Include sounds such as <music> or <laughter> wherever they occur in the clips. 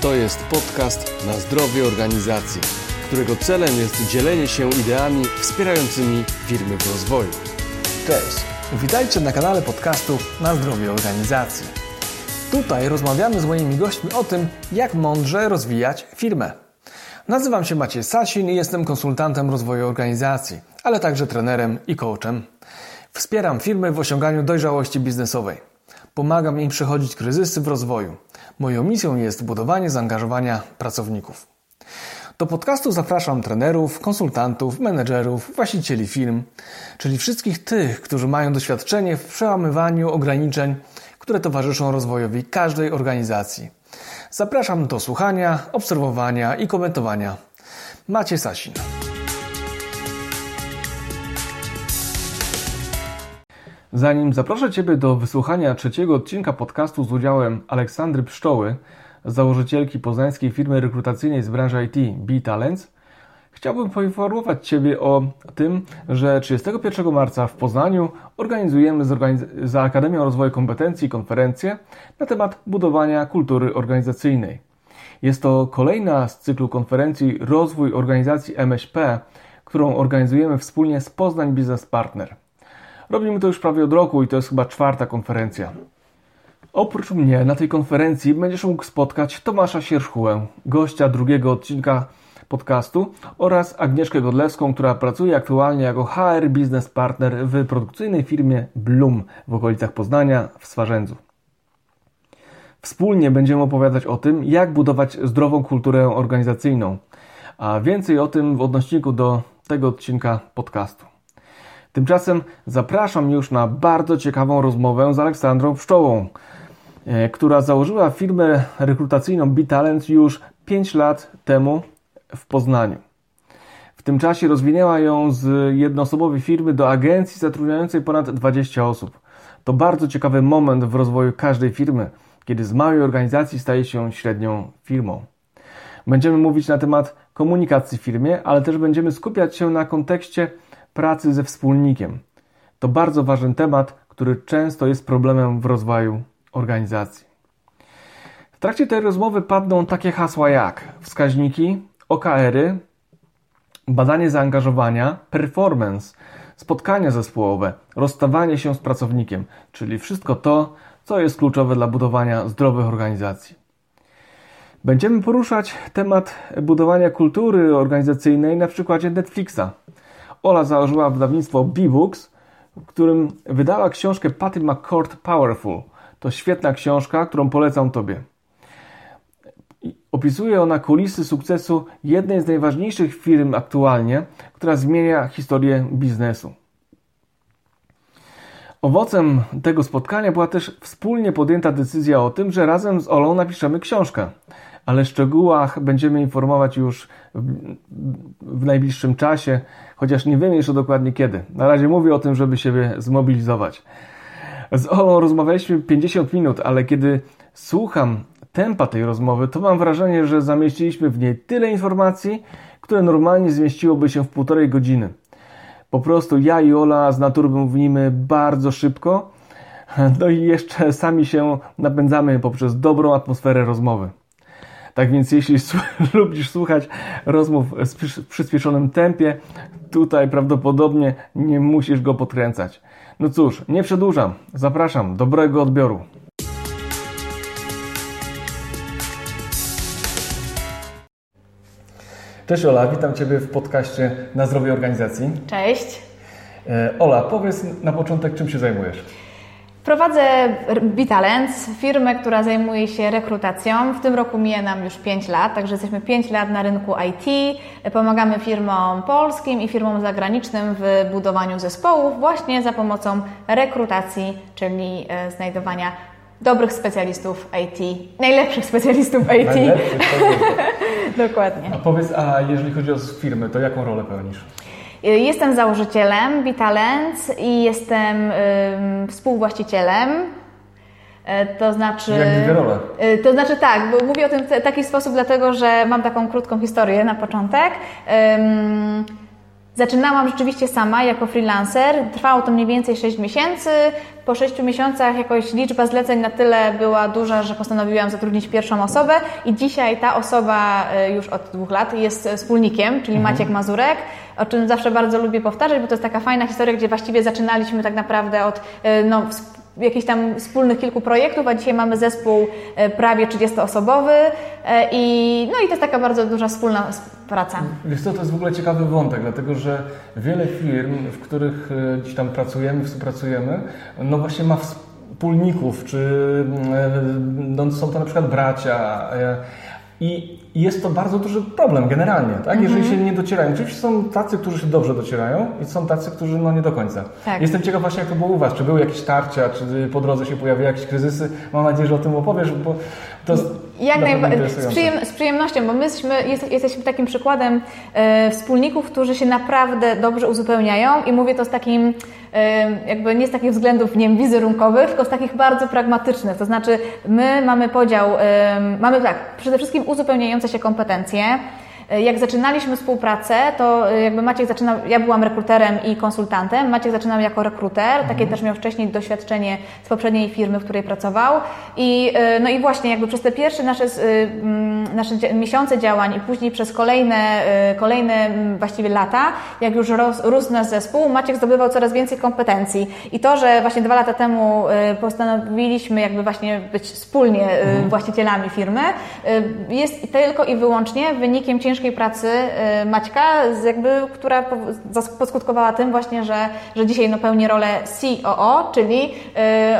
To jest podcast na zdrowie organizacji, którego celem jest dzielenie się ideami wspierającymi firmy w rozwoju. Cześć, witajcie na kanale podcastu na zdrowie organizacji. Tutaj rozmawiamy z moimi gośćmi o tym, jak mądrze rozwijać firmę. Nazywam się Maciej Sasin i jestem konsultantem rozwoju organizacji, ale także trenerem i coachem. Wspieram firmy w osiąganiu dojrzałości biznesowej. Pomagam im przechodzić kryzysy w rozwoju. Moją misją jest budowanie zaangażowania pracowników. Do podcastu zapraszam trenerów, konsultantów, menedżerów, właścicieli firm, czyli wszystkich tych, którzy mają doświadczenie w przełamywaniu ograniczeń, które towarzyszą rozwojowi każdej organizacji. Zapraszam do słuchania, obserwowania i komentowania. Macie Sasin. Zanim zaproszę Ciebie do wysłuchania trzeciego odcinka podcastu z udziałem Aleksandry Pszczoły, założycielki poznańskiej firmy rekrutacyjnej z branży IT B-Talents, chciałbym poinformować Ciebie o tym, że 31 marca w Poznaniu organizujemy z organiz Akademią Rozwoju Kompetencji konferencję na temat budowania kultury organizacyjnej. Jest to kolejna z cyklu konferencji Rozwój Organizacji MŚP, którą organizujemy wspólnie z Poznań Business Partner. Robimy to już prawie od roku i to jest chyba czwarta konferencja. Oprócz mnie na tej konferencji będziesz mógł spotkać Tomasza Sierszchułę, gościa drugiego odcinka podcastu oraz Agnieszkę Godlewską, która pracuje aktualnie jako HR Business Partner w produkcyjnej firmie Bloom w okolicach Poznania w Swarzędzu. Wspólnie będziemy opowiadać o tym, jak budować zdrową kulturę organizacyjną, a więcej o tym w odnośniku do tego odcinka podcastu. Tymczasem zapraszam już na bardzo ciekawą rozmowę z Aleksandrą Pszczołą, e, która założyła firmę rekrutacyjną B-Talent już 5 lat temu w Poznaniu. W tym czasie rozwinęła ją z jednoosobowej firmy do agencji zatrudniającej ponad 20 osób. To bardzo ciekawy moment w rozwoju każdej firmy, kiedy z małej organizacji staje się średnią firmą. Będziemy mówić na temat komunikacji w firmie, ale też będziemy skupiać się na kontekście pracy ze wspólnikiem. To bardzo ważny temat, który często jest problemem w rozwoju organizacji. W trakcie tej rozmowy padną takie hasła jak wskaźniki, OKR-y, badanie zaangażowania, performance, spotkania zespołowe, rozstawanie się z pracownikiem, czyli wszystko to, co jest kluczowe dla budowania zdrowych organizacji. Będziemy poruszać temat budowania kultury organizacyjnej na przykładzie Netflixa. Ola założyła wydawnictwo B-Books, w którym wydała książkę Patty McCord Powerful. To świetna książka, którą polecam Tobie. Opisuje ona kulisy sukcesu jednej z najważniejszych firm aktualnie, która zmienia historię biznesu. Owocem tego spotkania była też wspólnie podjęta decyzja o tym, że razem z Olą napiszemy książkę ale w szczegółach będziemy informować już w, w najbliższym czasie, chociaż nie wiem jeszcze dokładnie kiedy. Na razie mówię o tym, żeby siebie zmobilizować. Z Olą rozmawialiśmy 50 minut, ale kiedy słucham tempa tej rozmowy, to mam wrażenie, że zamieściliśmy w niej tyle informacji, które normalnie zmieściłoby się w półtorej godziny. Po prostu ja i Ola z natury mówimy bardzo szybko, no i jeszcze sami się napędzamy poprzez dobrą atmosferę rozmowy. Tak więc jeśli <laughs> lubisz słuchać rozmów w przyspieszonym tempie, tutaj prawdopodobnie nie musisz go podkręcać. No cóż, nie przedłużam. Zapraszam. Dobrego odbioru. Cześć Ola, witam Ciebie w podcaście na zdrowie organizacji. Cześć. E, Ola, powiedz na początek, czym się zajmujesz? Prowadzę Bitalents, firmę, która zajmuje się rekrutacją. W tym roku mija nam już 5 lat, także jesteśmy 5 lat na rynku IT. Pomagamy firmom polskim i firmom zagranicznym w budowaniu zespołów właśnie za pomocą rekrutacji, czyli e, znajdowania dobrych specjalistów IT, najlepszych specjalistów IT. Najlepszych, <laughs> Dokładnie. A powiedz, a jeżeli chodzi o firmy, to jaką rolę pełnisz? Jestem założycielem Bitalent i jestem współwłaścicielem. E, to znaczy. Jak dwie role. E, to znaczy tak, bo mówię o tym w taki sposób, dlatego że mam taką krótką historię na początek. Zaczynałam rzeczywiście sama jako freelancer. Trwało to mniej więcej 6 miesięcy. Po 6 miesiącach jakoś liczba zleceń na tyle była duża, że postanowiłam zatrudnić pierwszą osobę i dzisiaj ta osoba y, już od dwóch lat jest wspólnikiem, czyli mhm. Maciek Mazurek, o czym zawsze bardzo lubię powtarzać, bo to jest taka fajna historia, gdzie właściwie zaczynaliśmy tak naprawdę od y, no, jakichś tam wspólnych kilku projektów, a dzisiaj mamy zespół e, prawie 30-osobowy e, i, no i to jest taka bardzo duża wspólna praca. Wiesz co, to jest w ogóle ciekawy wątek, dlatego że wiele firm, w których e, gdzieś tam pracujemy, współpracujemy, no właśnie ma wspólników, czy no, są to na przykład bracia i jest to bardzo duży problem generalnie, tak? Mhm. Jeżeli się nie docierają. Oczywiście są tacy, którzy się dobrze docierają i są tacy, którzy no nie do końca. Tak. Jestem ciekaw właśnie, jak to było u Was. Czy były jakieś tarcia, czy po drodze się pojawiły jakieś kryzysy? Mam nadzieję, że o tym opowiesz, bo to jest jak najbardziej. Z, przyjem, z, przyjemnością, bo my jesteśmy, jest, jesteśmy takim przykładem e, wspólników, którzy się naprawdę dobrze uzupełniają i mówię to z takim, e, jakby nie z takich względów, nie wiem, wizerunkowych, tylko z takich bardzo pragmatycznych. To znaczy, my mamy podział, e, mamy tak, przede wszystkim uzupełniające się kompetencje. Jak zaczynaliśmy współpracę, to y, jakby Maciek zaczynał, ja byłam rekruterem i konsultantem, Maciek zaczynał jako rekruter, takie mhm. też miał wcześniej doświadczenie z poprzedniej firmy, w której pracował i y, no i właśnie jakby przez te pierwsze nasze, nasze miesiące działań i później przez kolejne, kolejne właściwie lata, jak już rósł nasz zespół, Maciek zdobywał coraz więcej kompetencji i to, że właśnie dwa lata temu postanowiliśmy jakby właśnie być wspólnie mhm. właścicielami firmy, jest tylko i wyłącznie wynikiem ciężkiej ciężkiej pracy y, Maćka, jakby, która poskutkowała tym właśnie, że, że dzisiaj no, pełni rolę COO, czyli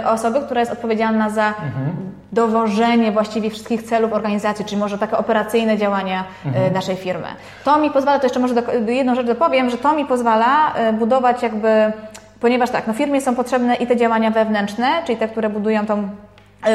y, osoby, która jest odpowiedzialna za mhm. dowożenie właściwie wszystkich celów organizacji, czyli może takie operacyjne działania y, mhm. naszej firmy. To mi pozwala, to jeszcze może do, jedną rzecz dopowiem, że to mi pozwala budować jakby ponieważ tak, no firmie są potrzebne i te działania wewnętrzne, czyli te, które budują tą E,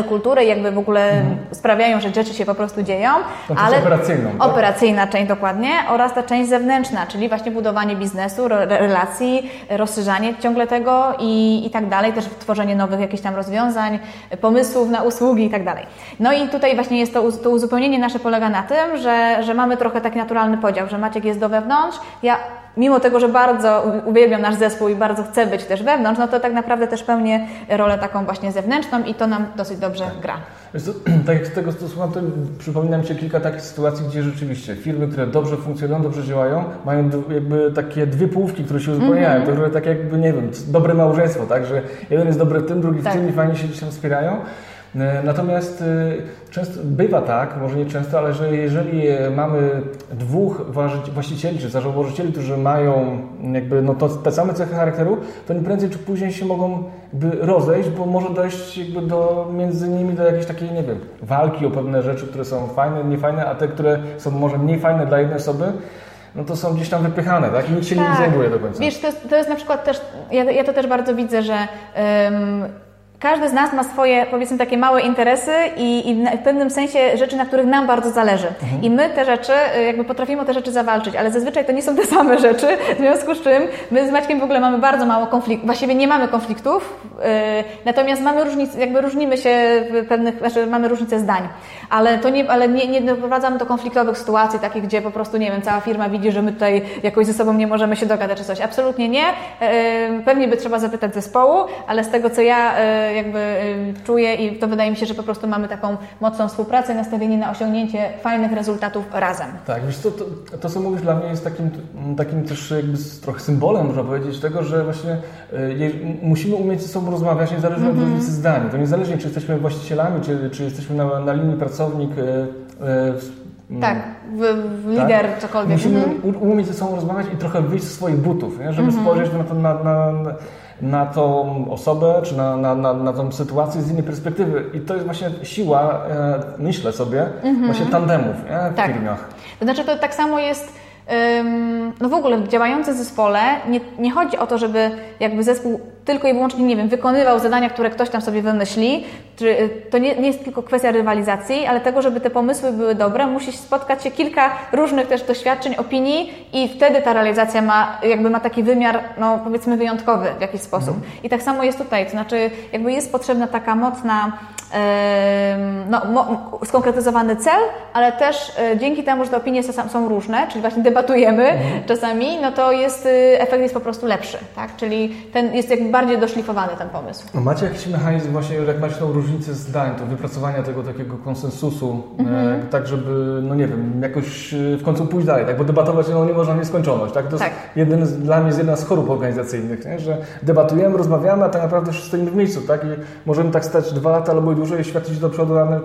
kultury jakby w ogóle mhm. sprawiają, że rzeczy się po prostu dzieją. To ale operacyjną, tak? operacyjna część dokładnie oraz ta część zewnętrzna, czyli właśnie budowanie biznesu, relacji, rozszerzanie ciągle tego i, i tak dalej, też tworzenie nowych jakichś tam rozwiązań, pomysłów na usługi i tak dalej. No i tutaj właśnie jest to, to uzupełnienie nasze polega na tym, że, że mamy trochę taki naturalny podział, że Maciek jest do wewnątrz, ja mimo tego, że bardzo uwielbiam nasz zespół i bardzo chcę być też wewnątrz, no to tak naprawdę też pełnię rolę taką właśnie zewnętrzną i to nam dosyć dobrze gra. Co, <clears throat> tak jak z tego słucham, to przypomina mi się kilka takich sytuacji, gdzie rzeczywiście firmy, które dobrze funkcjonują, dobrze działają, mają jakby takie dwie połówki, które się uzupełniają. Mm -hmm. To tak jakby, nie wiem, dobre małżeństwo, tak, że jeden jest dobry w tym, drugi w tak. tym i fajnie się gdzieś tam wspierają. E, natomiast e, często bywa tak, może nie często, ale że jeżeli e, mamy dwóch właścicieli czy założycieli, którzy mają jakby no to, te same cechy charakteru, to nie prędzej czy później się mogą jakby rozejść, bo może dojść jakby do, między nimi do jakiejś takiej, nie wiem, walki o pewne rzeczy, które są fajne, niefajne, a te, które są może mniej fajne dla jednej osoby, no to są gdzieś tam wypychane, tak? I nikt się tak. nie zajmuje do końca. Wiesz, to jest, to jest na przykład też, ja, ja to też bardzo widzę, że każdy z nas ma swoje, powiedzmy, takie małe interesy i, i w pewnym sensie rzeczy, na których nam bardzo zależy. Mhm. I my te rzeczy, y, jakby potrafimy o te rzeczy zawalczyć, ale zazwyczaj to nie są te <laughs> same rzeczy, w związku z czym my z Maćkiem w ogóle mamy bardzo mało konfliktów, właściwie nie mamy konfliktów, yy, natomiast mamy różnice, jakby różnimy się w pewnych, znaczy mamy różnice zdań, ale to nie, ale nie, nie doprowadzamy do konfliktowych sytuacji, takich, gdzie po prostu, nie wiem, cała firma widzi, że my tutaj jakoś ze sobą nie możemy się dogadać czy coś. Absolutnie nie. Yy, pewnie by trzeba zapytać zespołu, ale z tego, co ja yy, jakby czuję i to wydaje mi się, że po prostu mamy taką mocną współpracę i nastawienie na osiągnięcie fajnych rezultatów razem. Tak, wiesz to, to, to co mówisz dla mnie jest takim, takim też jakby trochę symbolem, można powiedzieć, tego, że właśnie y, musimy umieć ze sobą rozmawiać niezależnie mm -hmm. od różnicy zdań. To niezależnie, czy jesteśmy właścicielami, czy, czy jesteśmy na, na linii pracownik, y, tak, w, w lider, tak? cokolwiek. Musimy mm -hmm. umieć ze sobą rozmawiać i trochę wyjść ze swoich butów, nie? żeby mm -hmm. spojrzeć na, to, na, na, na tą osobę, czy na, na, na, na tą sytuację z innej perspektywy. I to jest właśnie siła, e, myślę sobie, mhm. właśnie tandemów nie? w tak. firmach. To znaczy to tak samo jest no w ogóle w działającym zespole nie, nie chodzi o to, żeby jakby zespół tylko i wyłącznie, nie wiem, wykonywał zadania, które ktoś tam sobie wymyśli. Y, to nie, nie jest tylko kwestia rywalizacji, ale tego, żeby te pomysły były dobre, musi spotkać się kilka różnych też doświadczeń, opinii i wtedy ta realizacja ma, jakby ma taki wymiar, no powiedzmy wyjątkowy w jakiś sposób. Mhm. I tak samo jest tutaj, to znaczy jakby jest potrzebna taka mocna no, skonkretyzowany cel, ale też e, dzięki temu, że te opinie są różne, czyli właśnie debatujemy mhm. czasami, no to jest, y, efekt jest po prostu lepszy, tak? Czyli ten jest jakby bardziej doszlifowany ten pomysł. Macie jakiś mechanizm właśnie, jak macie tą różnicę zdań, to wypracowania tego takiego konsensusu, e, mhm. tak żeby, no nie wiem, jakoś e, w końcu pójść dalej, tak? Bo debatować no, nie można w nieskończoność, tak? To jest tak. jeden z, dla mnie jest jedna z chorób organizacyjnych, nie? że debatujemy, rozmawiamy, a tak naprawdę stoimy w miejscu, tak? I możemy tak stać dwa lata albo i dłużej światlić do przodu, a my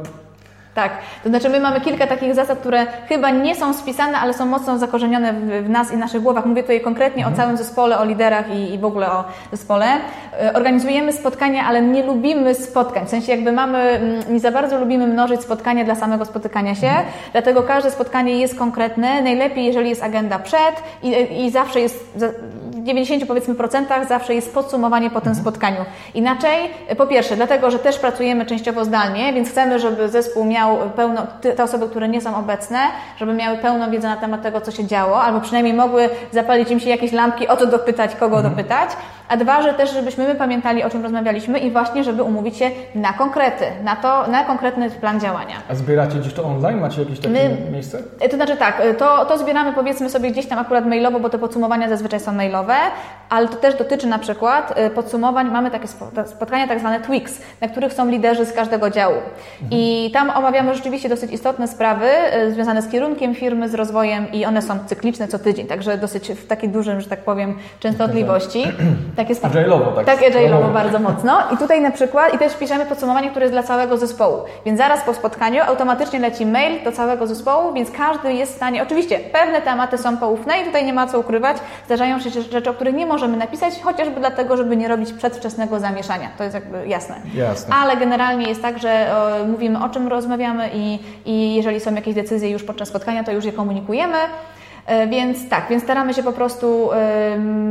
tak, to znaczy my mamy kilka takich zasad, które chyba nie są spisane, ale są mocno zakorzenione w, w nas i naszych głowach. Mówię tutaj konkretnie mhm. o całym zespole, o liderach i, i w ogóle o zespole. E, organizujemy spotkania, ale nie lubimy spotkań. W sensie jakby mamy, nie za bardzo lubimy mnożyć spotkania dla samego spotykania się, mhm. dlatego każde spotkanie jest konkretne. Najlepiej, jeżeli jest agenda przed i, i zawsze jest 90 powiedzmy procentach zawsze jest podsumowanie po tym mhm. spotkaniu. Inaczej, po pierwsze, dlatego, że też pracujemy częściowo zdalnie, więc chcemy, żeby zespół miał pełno, te osoby, które nie są obecne, żeby miały pełną wiedzę na temat tego, co się działo, albo przynajmniej mogły zapalić im się jakieś lampki, o co dopytać, kogo mhm. dopytać a dwa, że też żebyśmy my pamiętali, o czym rozmawialiśmy i właśnie, żeby umówić się na konkrety, na to, na konkretny plan działania. A zbieracie gdzieś to online? Macie jakieś takie my, miejsce? E, to znaczy tak, e, to, to zbieramy powiedzmy sobie gdzieś tam akurat mailowo, bo te podsumowania zazwyczaj są mailowe, ale to też dotyczy na przykład e, podsumowań, mamy takie spotkania tak zwane tweaks, na których są liderzy z każdego działu. Mhm. I tam omawiamy rzeczywiście dosyć istotne sprawy związane z kierunkiem firmy, z rozwojem i one są cykliczne co tydzień, także dosyć w takiej dużym, że tak powiem, częstotliwości. <clears throat> Tak jest. Agile'owo, tak? Tak, agile'owo bardzo mocno. I tutaj na przykład, i też piszemy podsumowanie, które jest dla całego zespołu. Więc zaraz po spotkaniu automatycznie leci mail do całego zespołu, więc każdy jest w stanie, oczywiście pewne tematy są poufne i tutaj nie ma co ukrywać, zdarzają się rzeczy, o których nie możemy napisać, chociażby dlatego, żeby nie robić przedwczesnego zamieszania. To jest jakby jasne. jasne. Ale generalnie jest tak, że o, mówimy o czym rozmawiamy i, i jeżeli są jakieś decyzje już podczas spotkania, to już je komunikujemy. E, więc tak, więc staramy się po prostu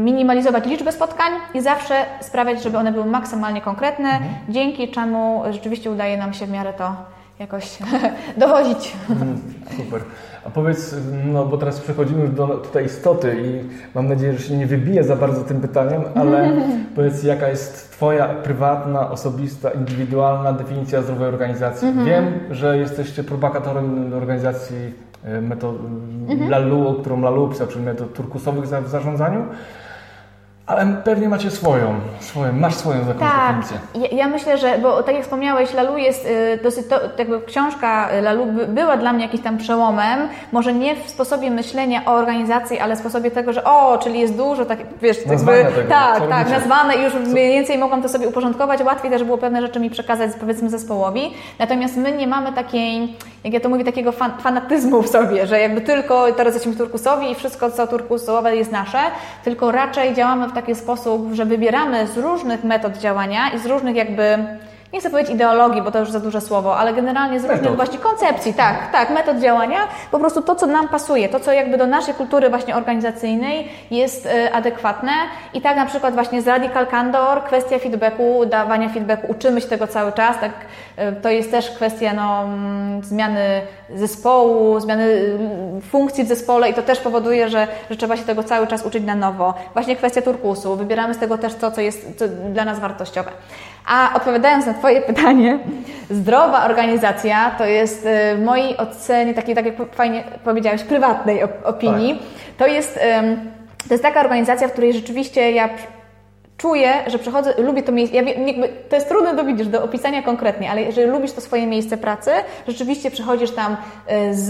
minimalizować liczbę spotkań i zawsze sprawiać, żeby one były maksymalnie konkretne, mhm. dzięki czemu rzeczywiście udaje nam się w miarę to jakoś <laughs> dowodzić. Mhm, super. A powiedz, no bo teraz przechodzimy już do tutaj istoty i mam nadzieję, że się nie wybije za bardzo tym pytaniem, ale <laughs> powiedz, jaka jest Twoja prywatna, osobista, indywidualna definicja zdrowej organizacji? Mhm. Wiem, że jesteście propagatorem organizacji metod mhm. Lalu, którą Lalu pisał, czyli metod turkusowych w zarządzaniu. Ale pewnie macie swoją, swoją masz swoją jakąś tak. Ja, ja myślę, że, bo tak jak wspomniałeś, Lalu jest y, dosyć, to, jakby książka Lalu była dla mnie jakimś tam przełomem, może nie w sposobie myślenia o organizacji, ale w sposobie tego, że o, czyli jest dużo, tak, wiesz, nazwane jakby, tego, tak, tak, nazwane i już mniej więcej mogłam to sobie uporządkować, łatwiej też było pewne rzeczy mi przekazać, powiedzmy, zespołowi. Natomiast my nie mamy takiej, jak ja to mówię, takiego fan, fanatyzmu w sobie, że jakby tylko teraz jesteśmy turkusowi i wszystko, co turkusowe jest nasze, tylko raczej działamy w taki sposób, że wybieramy z różnych metod działania i z różnych jakby nie chcę powiedzieć ideologii, bo to już za duże słowo, ale generalnie z różnych metod. właśnie koncepcji, tak, tak, metod działania, po prostu to, co nam pasuje, to, co jakby do naszej kultury właśnie organizacyjnej jest y, adekwatne i tak na przykład właśnie z Radical Candor, kwestia feedbacku, dawania feedbacku, uczymy się tego cały czas, tak, y, to jest też kwestia no, mm, zmiany zespołu, zmiany y, funkcji w zespole i to też powoduje, że, że trzeba się tego cały czas uczyć na nowo. Właśnie kwestia turkusu, wybieramy z tego też to, co jest co dla nas wartościowe. A odpowiadając na Twoje pytanie, zdrowa organizacja to jest y, w mojej ocenie, takiej, tak jak fajnie powiedziałeś, prywatnej opinii, tak. to, jest, to jest taka organizacja, w której rzeczywiście ja czuję, że przechodzę, lubię to miejsce. Ja, to jest trudne do widzisz, do opisania konkretnie, ale jeżeli lubisz to swoje miejsce pracy, rzeczywiście przychodzisz tam y, z,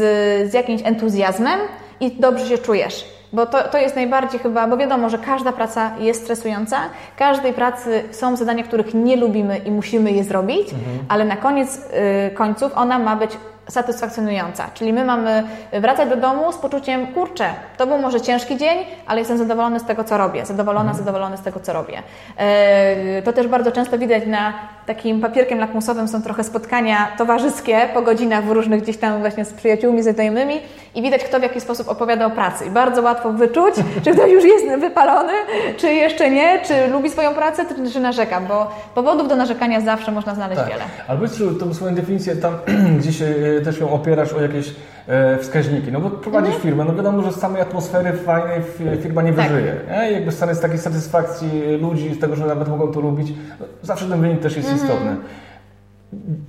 z jakimś entuzjazmem i dobrze się czujesz. Bo to, to jest najbardziej chyba, bo wiadomo, że każda praca jest stresująca, każdej pracy są zadania, których nie lubimy i musimy je zrobić, mhm. ale na koniec y, końców ona ma być satysfakcjonująca. Czyli my mamy wracać do domu z poczuciem, kurczę, to był może ciężki dzień, ale jestem zadowolony z tego, co robię. Zadowolona, mhm. zadowolony z tego, co robię. E, to też bardzo często widać na takim papierkiem lakmusowym są trochę spotkania towarzyskie po godzinach w różnych gdzieś tam właśnie z przyjaciółmi, ze znajomymi i widać, kto w jaki sposób opowiada o pracy. I bardzo łatwo wyczuć, <laughs> czy ktoś już jest wypalony, czy jeszcze nie, czy lubi swoją pracę, czy, narzeka, bo powodów do narzekania zawsze można znaleźć tak. wiele. Powiedz, tą swoją definicję tam <clears throat> gdzieś też ją opierasz o jakieś e, wskaźniki. No bo prowadzisz mhm. firmę, no wiadomo, że z samej atmosfery fajnej firma nie tak. wyżyje. Tak. Nie? Jakby stan z takiej satysfakcji ludzi, z tego, że nawet mogą to lubić, no zawsze ten wynik też jest mhm. istotny.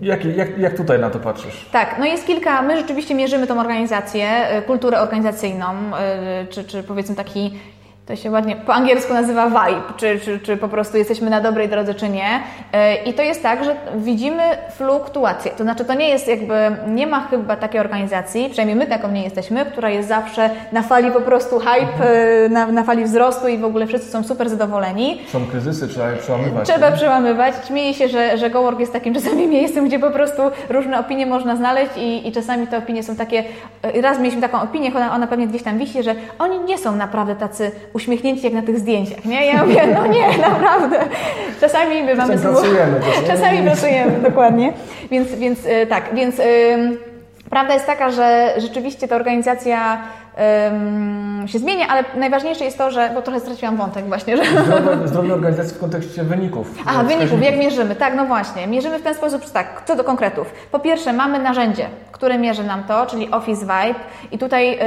Jak, jak, jak tutaj na to patrzysz? Tak, no jest kilka, my rzeczywiście mierzymy tą organizację, y, kulturę organizacyjną, y, czy, czy powiedzmy taki to się ładnie po angielsku nazywa vibe, czy, czy, czy po prostu jesteśmy na dobrej drodze, czy nie. E, I to jest tak, że widzimy fluktuację. To znaczy, to nie jest jakby, nie ma chyba takiej organizacji, przynajmniej my taką nie jesteśmy, która jest zawsze na fali po prostu hype, e, na, na fali wzrostu i w ogóle wszyscy są super zadowoleni. Są kryzysy, trzeba je przełamywać. Trzeba nie? przełamywać. Śmieję się, że, że Gowork jest takim <laughs> czasami miejscem, gdzie po prostu różne opinie można znaleźć i, i czasami te opinie są takie, e, raz mieliśmy taką opinię, ona, ona pewnie gdzieś tam wisi, że oni nie są naprawdę tacy uśmiechnięci jak na tych zdjęciach, nie? Ja mówię, no nie, <laughs> naprawdę. Czasami my mamy... Czasami pracujemy. Czasami <laughs> pracujemy, dokładnie. Więc, więc e, tak, więc... Prawda jest taka, że rzeczywiście ta organizacja um, się zmienia, ale najważniejsze jest to, że, bo trochę straciłam wątek właśnie, że... Zdrowie, zdrowie organizacji w kontekście wyników. Aha, wyników, jak mierzymy, tak, no właśnie. Mierzymy w ten sposób, tak, co do konkretów. Po pierwsze, mamy narzędzie, które mierzy nam to, czyli Office Vibe i tutaj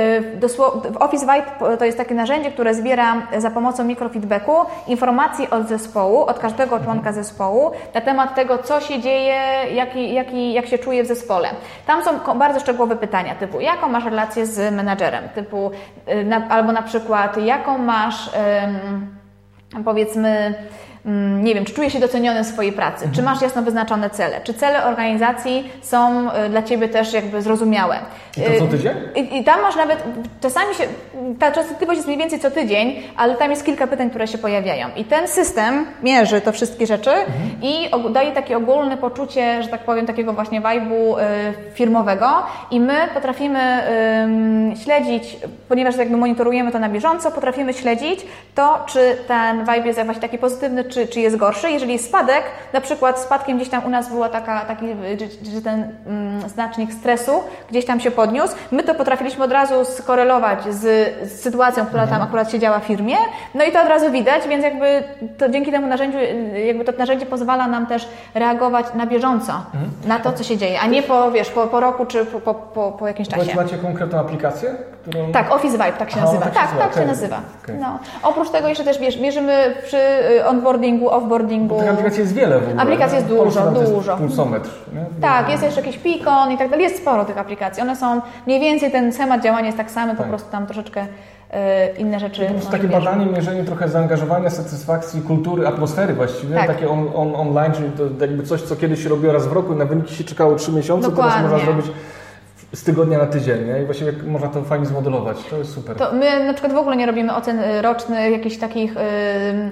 y, Office Vibe to jest takie narzędzie, które zbiera za pomocą mikrofeedbacku informacji od zespołu, od każdego członka zespołu na temat tego, co się dzieje, jaki, jaki, jak się czuje w zespole. Tam są bardzo szczegółowe pytania, typu jaką masz relację z menadżerem, typu y, na, albo na przykład jaką masz powiedzmy nie wiem, czy czujesz się doceniony w swojej pracy, czy masz jasno wyznaczone cele, czy cele organizacji są y, dla Ciebie też jakby zrozumiałe. I to co tydzień? Y, I, i tam masz nawet, czasami się, ta częstotliwość jest mniej więcej co tydzień, ale tam jest kilka pytań, które się pojawiają. I ten system mierzy to wszystkie rzeczy mhm. i daje takie ogólne poczucie, że tak powiem, takiego właśnie vibe'u y, firmowego i my potrafimy śledzić, ponieważ jakby monitorujemy to na bieżąco, potrafimy śledzić to, czy ten vibe jest właśnie taki pozytywny, czy, czy jest gorszy. Jeżeli jest spadek, na przykład spadkiem gdzieś tam u nas była taka, taki, że ten mm, znacznik stresu gdzieś tam się podniósł, my to potrafiliśmy od razu skorelować z, z sytuacją, która tam mhm. akurat się działa w firmie, no i to od razu widać, więc jakby to dzięki temu narzędziu, jakby to narzędzie pozwala nam też reagować na bieżąco mhm. na to, co się dzieje, a nie po, wiesz, po, po roku czy po, po, po jakimś czasie. Macie konkretną aplikację? Którą... Tak, Office Vibe tak się nazywa. tak, tak, tak się nazywa. Okay. No. Oprócz tego jeszcze też mierzymy przy y, onboarding onboardingu, offboardingu. Tych aplikacji jest wiele w ogóle. Aplikacji jest dużo, dużo. Jest pulsometr. Nie? Tak, jest jeszcze jakiś Pikon i tak dalej. Jest sporo tych aplikacji. One są mniej więcej, ten schemat działania jest tak samo, tak. po prostu tam troszeczkę e, inne rzeczy. To takie badanie, mierzenie trochę zaangażowania, satysfakcji, kultury, atmosfery właściwie, tak. takie on, on, online, czyli to jakby coś, co kiedyś się robiło raz w roku i na wyniki się czekało trzy miesiące, Dokładnie. teraz można zrobić z tygodnia na tydzień nie? i właściwie można to fajnie zmodelować. To jest super. To my na przykład w ogóle nie robimy ocen rocznych, jakichś takich... Yy,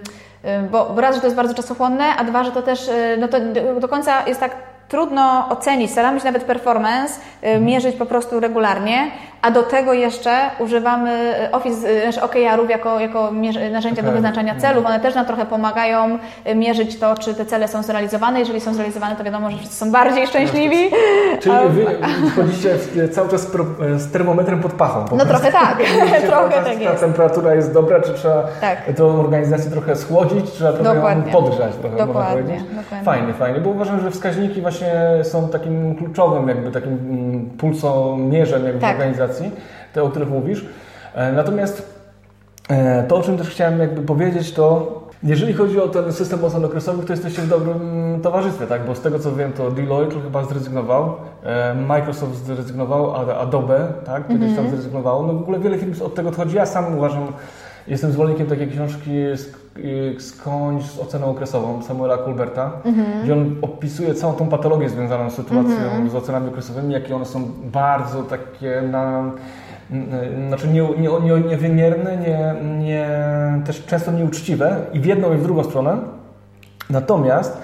bo raz, że to jest bardzo czasochłonne, a dwa, że to też y, no to do końca jest tak trudno ocenić. Staramy się nawet performance y, mierzyć po prostu regularnie, a do tego jeszcze używamy y, Office, znaczy OKR-ów jako, jako narzędzia do wyznaczania celów. One też nam trochę pomagają mierzyć to, czy te cele są zrealizowane. Jeżeli są zrealizowane, to wiadomo, że wszyscy są bardziej szczęśliwi. Czyli wy wchodzicie cały czas z termometrem pod pachą. No trochę tak, <laughs> <laughs> trochę tak jest. Ta temperatura jest dobra, czy trzeba tak. tą organizację trochę schłodzić, trzeba trochę Dokładnie. podgrzać, trochę Dokładnie. Dokładnie. Fajnie, fajnie, bo uważam, że wskaźniki właśnie właśnie są takim kluczowym jakby takim mm, pulsomierzem jakby tak. organizacji, te, o których mówisz. E, natomiast e, to, o czym też chciałem jakby powiedzieć, to jeżeli chodzi o ten system ocen okresowych, to jesteście w dobrym towarzystwie, tak? Bo z tego co wiem, to Deloitte chyba zrezygnował, e, Microsoft zrezygnował, Adobe, tak? Kiedyś mm -hmm. tam mhm. zrezygnowało. No w ogóle wiele firm od tego odchodzi. Ja sam uważam, Jestem zwolennikiem takiej książki Skądś z oceną okresową Samuela Kulberta, mm-hmm. gdzie on opisuje całą tą patologię związaną z sytuacją mm-hmm. z ocenami okresowymi, jakie one są bardzo takie na znaczy nie, nie, nie, niewymierne, nie, nie, też często nieuczciwe i w jedną i w drugą stronę. Natomiast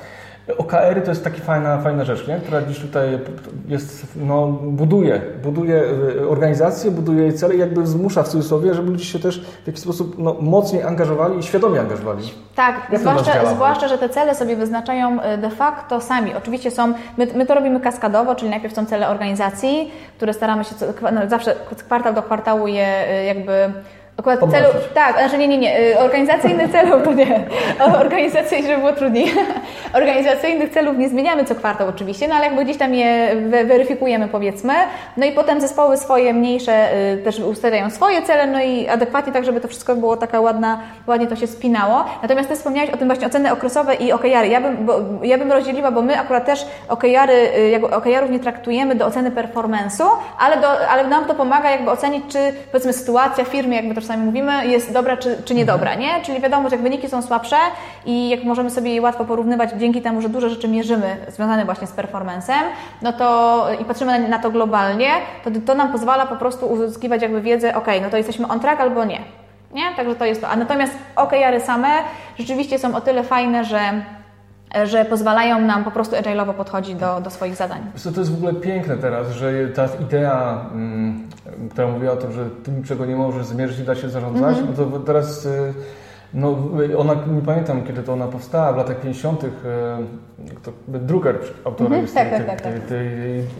OKR-y to jest taka fajna, fajna rzecz, nie? która dziś tutaj jest, no, buduje, buduje y, organizację, buduje jej cele i jakby zmusza w cudzysłowie, żeby ludzie się też w jakiś sposób no, mocniej angażowali i świadomie angażowali. Tak, zwłaszcza, zwłaszcza, że te cele sobie wyznaczają y, de facto sami. Oczywiście są, my, my to robimy kaskadowo, czyli najpierw są cele organizacji, które staramy się, no, zawsze kwartał do kwartału je y, jakby Akurat celów, tak, znaczy nie, nie, nie, y, organizacyjnych <laughs> celów to nie, organizacyjnych, żeby było trudniej, <laughs> organizacyjnych celów nie zmieniamy co kwartał oczywiście, no ale jakby gdzieś tam je weryfikujemy powiedzmy, no i potem zespoły swoje mniejsze y, też ustalają swoje cele, no i adekwatnie tak, żeby to wszystko było taka ładna, ładnie to się spinało. Natomiast Ty wspomniałeś o tym właśnie oceny okresowe i OKR-y. Ja bym, bo, ja bym rozdzieliła, bo my akurat też OKR-y, y, OKR-ów nie traktujemy do oceny performance'u, ale, do, ale nam to pomaga jakby ocenić, czy powiedzmy sytuacja w firmie, jakby to czasami mówimy, jest dobra czy, czy niedobra, nie? Czyli wiadomo, że jak wyniki są słabsze i jak możemy sobie je łatwo porównywać dzięki temu, że dużo rzeczy mierzymy związane właśnie z performancem, no to i patrzymy na, na to globalnie, to to nam pozwala po prostu uzyskiwać jakby wiedzę, ok, no to jesteśmy on track albo nie. Nie? Także to jest to. A natomiast OKR-y same rzeczywiście są o tyle fajne, że że pozwalają nam po prostu agile'owo podchodzić do, do swoich zadań. To, to jest w ogóle piękne teraz, że ta idea, mm, która mówiła o tym, że tym, czego nie możesz zmierzyć, da się zarządzać, mm -hmm. no to teraz y, no, ona, nie pamiętam kiedy to ona powstała, w latach 50. E, to Drucker autorem mm -hmm, tak, tej, tak, tak, tej, tej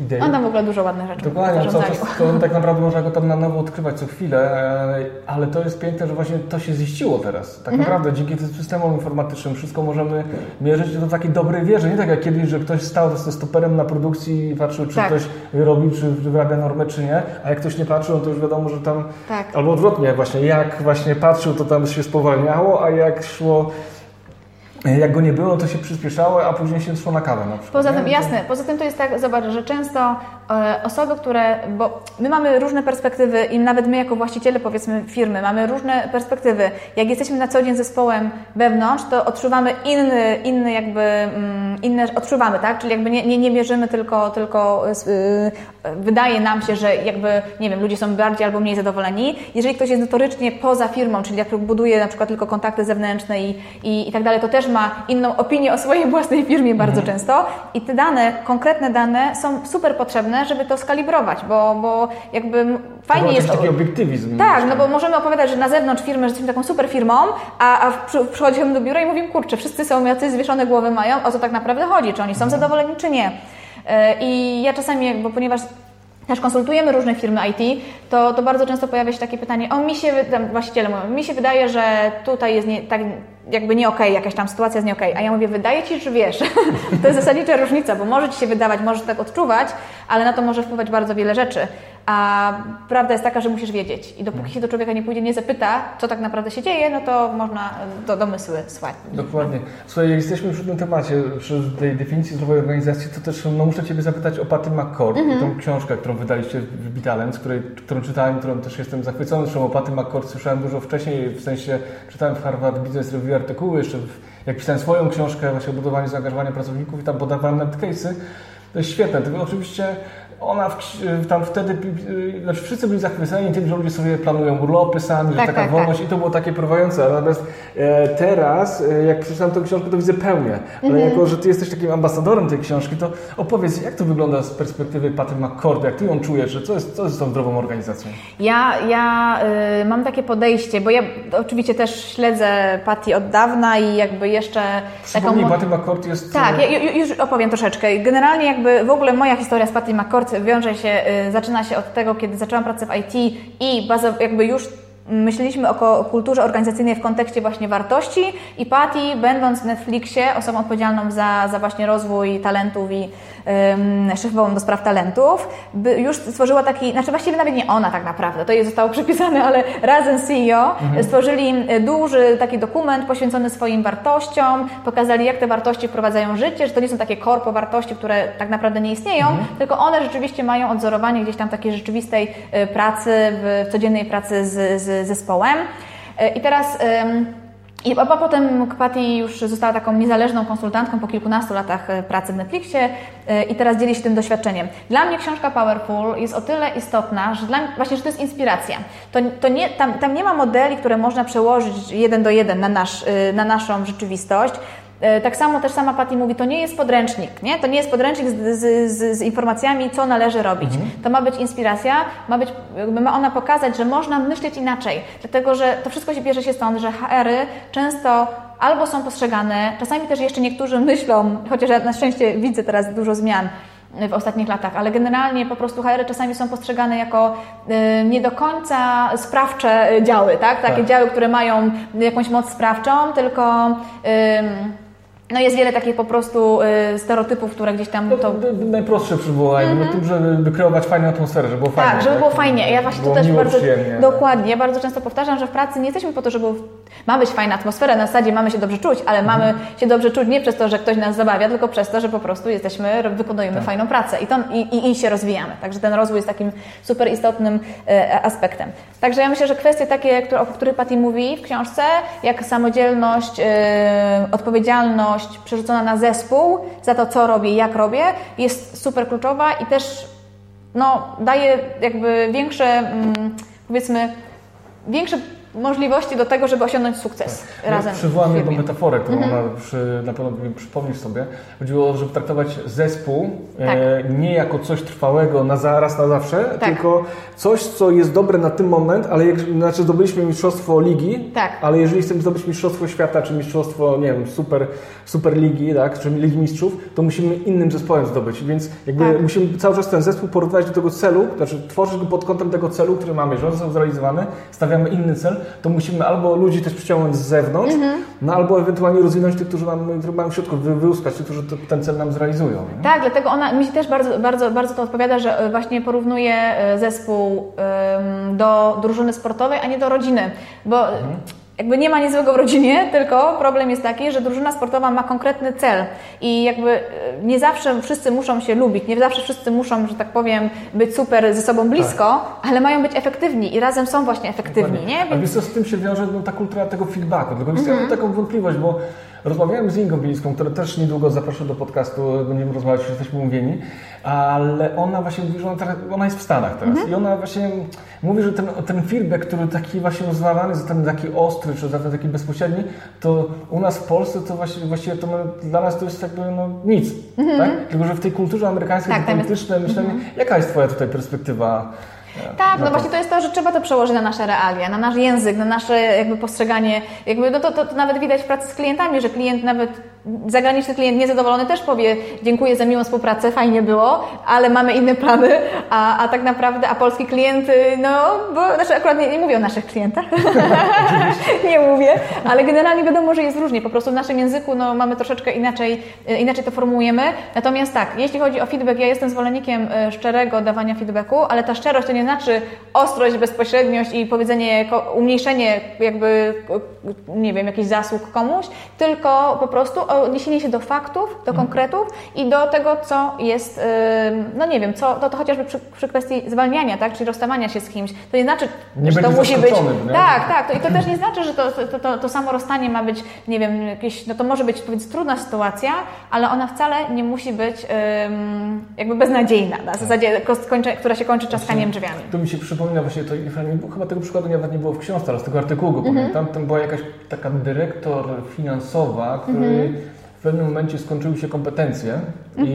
idei. On tam w ogóle dużo ładnych rzeczy Dokładnie, co, to, tak naprawdę można go tam na nowo odkrywać co chwilę, e, ale to jest piękne, że właśnie to się ziściło teraz. Tak mm -hmm. naprawdę dzięki tym systemom informatycznym wszystko możemy mierzyć do takiej dobrej wierze. Nie tak jak kiedyś, że ktoś stał z stoperem na produkcji i patrzył, czy tak. ktoś robi, czy wyrabia normę, czy nie, a jak ktoś nie patrzył, no to już wiadomo, że tam... Tak. Albo odwrotnie właśnie, jak właśnie patrzył, to tam się a jak szło jak go nie było, to się przyspieszało, a później się szło na kawę na przykład. Poza tym, nie? jasne, poza tym to jest tak, zobacz, że często osoby, które, bo my mamy różne perspektywy i nawet my jako właściciele powiedzmy firmy mamy różne perspektywy. Jak jesteśmy na co dzień zespołem wewnątrz, to odczuwamy inny, inny jakby, mm, inne, odczuwamy, tak? Czyli jakby nie, nie, nie wierzymy tylko, tylko y, wydaje nam się, że jakby, nie wiem, ludzie są bardziej albo mniej zadowoleni. Jeżeli ktoś jest notorycznie poza firmą, czyli jak buduje na przykład tylko kontakty zewnętrzne i, i, i tak dalej, to też ma inną opinię o swojej własnej firmie bardzo mhm. często. I te dane, konkretne dane są super potrzebne, żeby to skalibrować, bo, bo jakby fajnie jest... taki obiektywizm. Tak, no bo możemy opowiadać, że na zewnątrz firmy, że jesteśmy taką super firmą, a, a przychodzimy do biura i mówimy, kurczę, wszyscy są jacyś zwieszone głowy mają, o co tak naprawdę chodzi, czy oni są mhm. zadowoleni, czy nie. E, I ja czasami, bo ponieważ też konsultujemy różne firmy IT, to, to bardzo często pojawia się takie pytanie, o mi się, właściciele mówią, mi się wydaje, że tutaj jest nie, tak jakby nie okej, okay, jakaś tam sytuacja jest nie okej. Okay. A ja mówię, wydaje Ci, czy wiesz? <laughs> to jest zasadnicza różnica, bo może Ci się wydawać, możesz tak odczuwać, ale na to może wpływać bardzo wiele rzeczy. A prawda jest taka, że musisz wiedzieć. I dopóki się do człowieka nie pójdzie, nie zapyta, co tak naprawdę się dzieje, no to można do domysły słać. Dokładnie. Słuchaj, jesteśmy przy tym temacie, przy tej definicji zdrowej organizacji, to też no, muszę Ciebie zapytać o Patty McCord, mm -hmm. tą książkę, którą wydaliście w Bitalent, której, którą czytałem, którą też jestem zachwycony. Zresztą o Patty McCord słyszałem dużo wcześniej, w sensie czytałem w Harvard Business Review artykuły, jeszcze jak pisałem swoją książkę właśnie o budowaniu zaangażowania pracowników i tam podawałem nawet case'y. To jest świetne, tylko oczywiście ona w, tam wtedy, znaczy wszyscy byli zachwyceni tym, że ludzie sobie planują urlopy sami, tak, że taka tak, wolność tak. i to było takie porywające. Natomiast e, teraz, e, jak przeczytam tę książkę, to widzę pełnię. Ale mhm. jako, że Ty jesteś takim ambasadorem tej książki, to opowiedz, jak to wygląda z perspektywy Patty McCord, jak Ty ją czujesz, że co jest, co jest tą zdrową organizacją? Ja, ja y, mam takie podejście, bo ja oczywiście też śledzę Patty od dawna i jakby jeszcze... Przypomnij, taką... Patty McCord jest... Tak, ja, już opowiem troszeczkę. Generalnie jakby w ogóle moja historia z Patty McCord wiąże się, y, zaczyna się od tego, kiedy zaczęłam pracę w IT i jakby już myśleliśmy o kulturze organizacyjnej w kontekście właśnie wartości i Patty, będąc w Netflixie, osobą odpowiedzialną za, za właśnie rozwój talentów i szefową do spraw talentów, by, już stworzyła taki, znaczy właściwie nawet nie ona tak naprawdę, to jej zostało przypisane, ale razem z CEO mhm. stworzyli duży taki dokument poświęcony swoim wartościom, pokazali jak te wartości wprowadzają życie, że to nie są takie korpo wartości, które tak naprawdę nie istnieją, mhm. tylko one rzeczywiście mają odzorowanie gdzieś tam takiej rzeczywistej y, pracy, w, w codziennej pracy z, z zespołem. E, I teraz i a potem Patty już została taką niezależną konsultantką po kilkunastu latach e, pracy w Netflixie e, i teraz dzieli się tym doświadczeniem. Dla mnie książka Powerful jest o tyle istotna, że dla mnie, właśnie, że to jest inspiracja. To, to nie, tam, tam nie ma modeli, które można przełożyć jeden do jeden na, nasz, na naszą rzeczywistość. E, tak samo też sama Patty mówi, to nie jest podręcznik, nie? To nie jest podręcznik z, z, z informacjami, co należy robić. Mhm. To ma być inspiracja, ma, być, ma ona pokazać, że można myśleć inaczej. Dlatego, że to wszystko się bierze się stąd, że HR-y często albo są postrzegane, czasami też jeszcze niektórzy myślą, chociaż ja na szczęście widzę teraz dużo zmian, w ostatnich latach, ale generalnie po prostu HR czasami są postrzegane jako y, nie do końca sprawcze działy, tak? Takie tak. działy, które mają jakąś moc sprawczą, tylko no jest wiele takich po prostu y, stereotypów, które gdzieś tam no, to... Najprostsze przywołanie, mm -hmm. tym, żeby wykreować fajną atmosferę, żeby było fajnie. Tak, żeby tak? było fajnie. Ja właśnie to też bardzo... Przyjemnie. Dokładnie. Ja bardzo często powtarzam, że w pracy nie jesteśmy po to, żeby ma być fajna atmosfera, na zasadzie mamy się dobrze czuć, ale mamy mm -hmm. się dobrze czuć nie przez to, że ktoś nas zabawia, tylko przez to, że po prostu jesteśmy, wykonujemy tak. fajną pracę i, to, i, i, i, się rozwijamy. Także ten rozwój jest takim super istotnym e, aspektem. Także ja myślę, że kwestie takie, które, o których Patti mówi w książce, jak samodzielność, e, odpowiedzialność, przerzucona na zespół za to, co robię jak robię, jest super kluczowa i też no, daje jakby większe, mm, powiedzmy, większe możliwości do tego, żeby osiągnąć sukces tak. razem. Ja przywołam jedną metaforę, którą mm ona przy, na pewno przypomnisz sobie. Chodziło o to, żeby traktować zespół tak. e, nie jako coś trwałego na zaraz, na zawsze, tak. tylko coś, co jest dobre na tym moment, ale jak, znaczy zdobyliśmy mistrzostwo ligi, tak. ale jeżeli chcemy zdobyć mistrzostwo świata, czy mistrzostwo, nie wiem, super, super ligi, tak, czy Ligi Mistrzów, to musimy innym zespołem zdobyć, więc jakby tak. musimy cały czas ten zespół porównywać do tego celu, znaczy tworzyć go pod kątem tego celu, który mamy. Jeżeli on został zrealizowany, stawiamy inny cel, to musimy albo ludzi też przyciągnąć z zewnątrz, mhm. no albo ewentualnie rozwinąć tych, którzy, nam, którzy mają w środku, wyłuskać tych, którzy ten cel nam zrealizują. Nie? Tak, dlatego ona mi się też bardzo, bardzo, bardzo to odpowiada, że e, właśnie porównuje e, zespół do drużyny sportowej, a nie do rodziny, bo mhm jakby nie ma nic złego w rodzinie, <laughs> tylko problem jest taki, że drużyna sportowa ma konkretny cel i jakby e, nie zawsze wszyscy muszą się lubić, nie zawsze wszyscy muszą, że tak powiem, być super ze sobą blisko, tak. ale mają być efektywni i razem są właśnie efektywni, nie? Więc... A wiesz co, z tym się wiąże no, ta kultura tego feedbacku, tylko mm -hmm. ja mam taką wątpliwość, bo Rozmawiałem z Ingą Bilicką, która też niedługo zaproszę do podcastu, będziemy rozmawiać, już jesteśmy umówieni, ale ona właśnie mówi, że ona, teraz, ona jest w Stanach teraz mhm. i ona właśnie mówi, że ten, ten feedback, który taki właśnie uznawany za ten taki ostry, czy za ten taki bezpośredni, to u nas w Polsce to właśnie, właściwie to dla nas to jest jakby no, nic, mhm. tak? Tylko, że w tej kulturze amerykańskiej tak, polityczne myślenie, mhm. jaka jest Twoja tutaj perspektywa tak, no, no właśnie to jest to, że trzeba to przełożyć na nasze realia, na nasz język, na nasze jakby postrzeganie, jakby no to, to, to nawet widać w pracy z klientami, że klient nawet zagraniczny klient niezadowolony też powie dziękuję za miłą współpracę, fajnie było, ale mamy inne plany, a, a tak naprawdę, a polski klient, no, bo znaczy akurat nie, nie mówię o naszych klientach, <laughs> nie mówię, ale generalnie wiadomo, że jest różnie, po prostu w naszym języku no, mamy troszeczkę inaczej, inaczej to formułujemy, natomiast tak, jeśli chodzi o feedback, ja jestem zwolennikiem e, szczerego dawania feedbacku, ale ta szczerość to nie znaczy ostrość, bezpośredniość i powiedzenie, umniejszenie jakby, nie wiem, jakichś zasług komuś, tylko po prostu odniesienie się do faktów, do mhm. konkretów i do tego, co jest, no nie wiem, co, to, to chociażby przy, przy kwestii zwalniania, tak, czyli rozstawania się z kimś. To nie znaczy, nie że to musi być. Nie? Tak, tak. To, I to też nie znaczy, że to, to, to, to, samo rozstanie ma być, nie wiem, jakieś, no to może być powiedz, trudna sytuacja, ale ona wcale nie musi być um, jakby beznadziejna, na zasadzie, która się kończy czaskaniem drzwiami. To mi się przypomina właśnie, to chyba tego przykładu nawet nie było w książce, ale z tego artykułu go pamiętam. Mhm. Tam była jakaś taka dyrektor finansowa, który mhm w pewnym momencie skończyły się kompetencje mhm. i,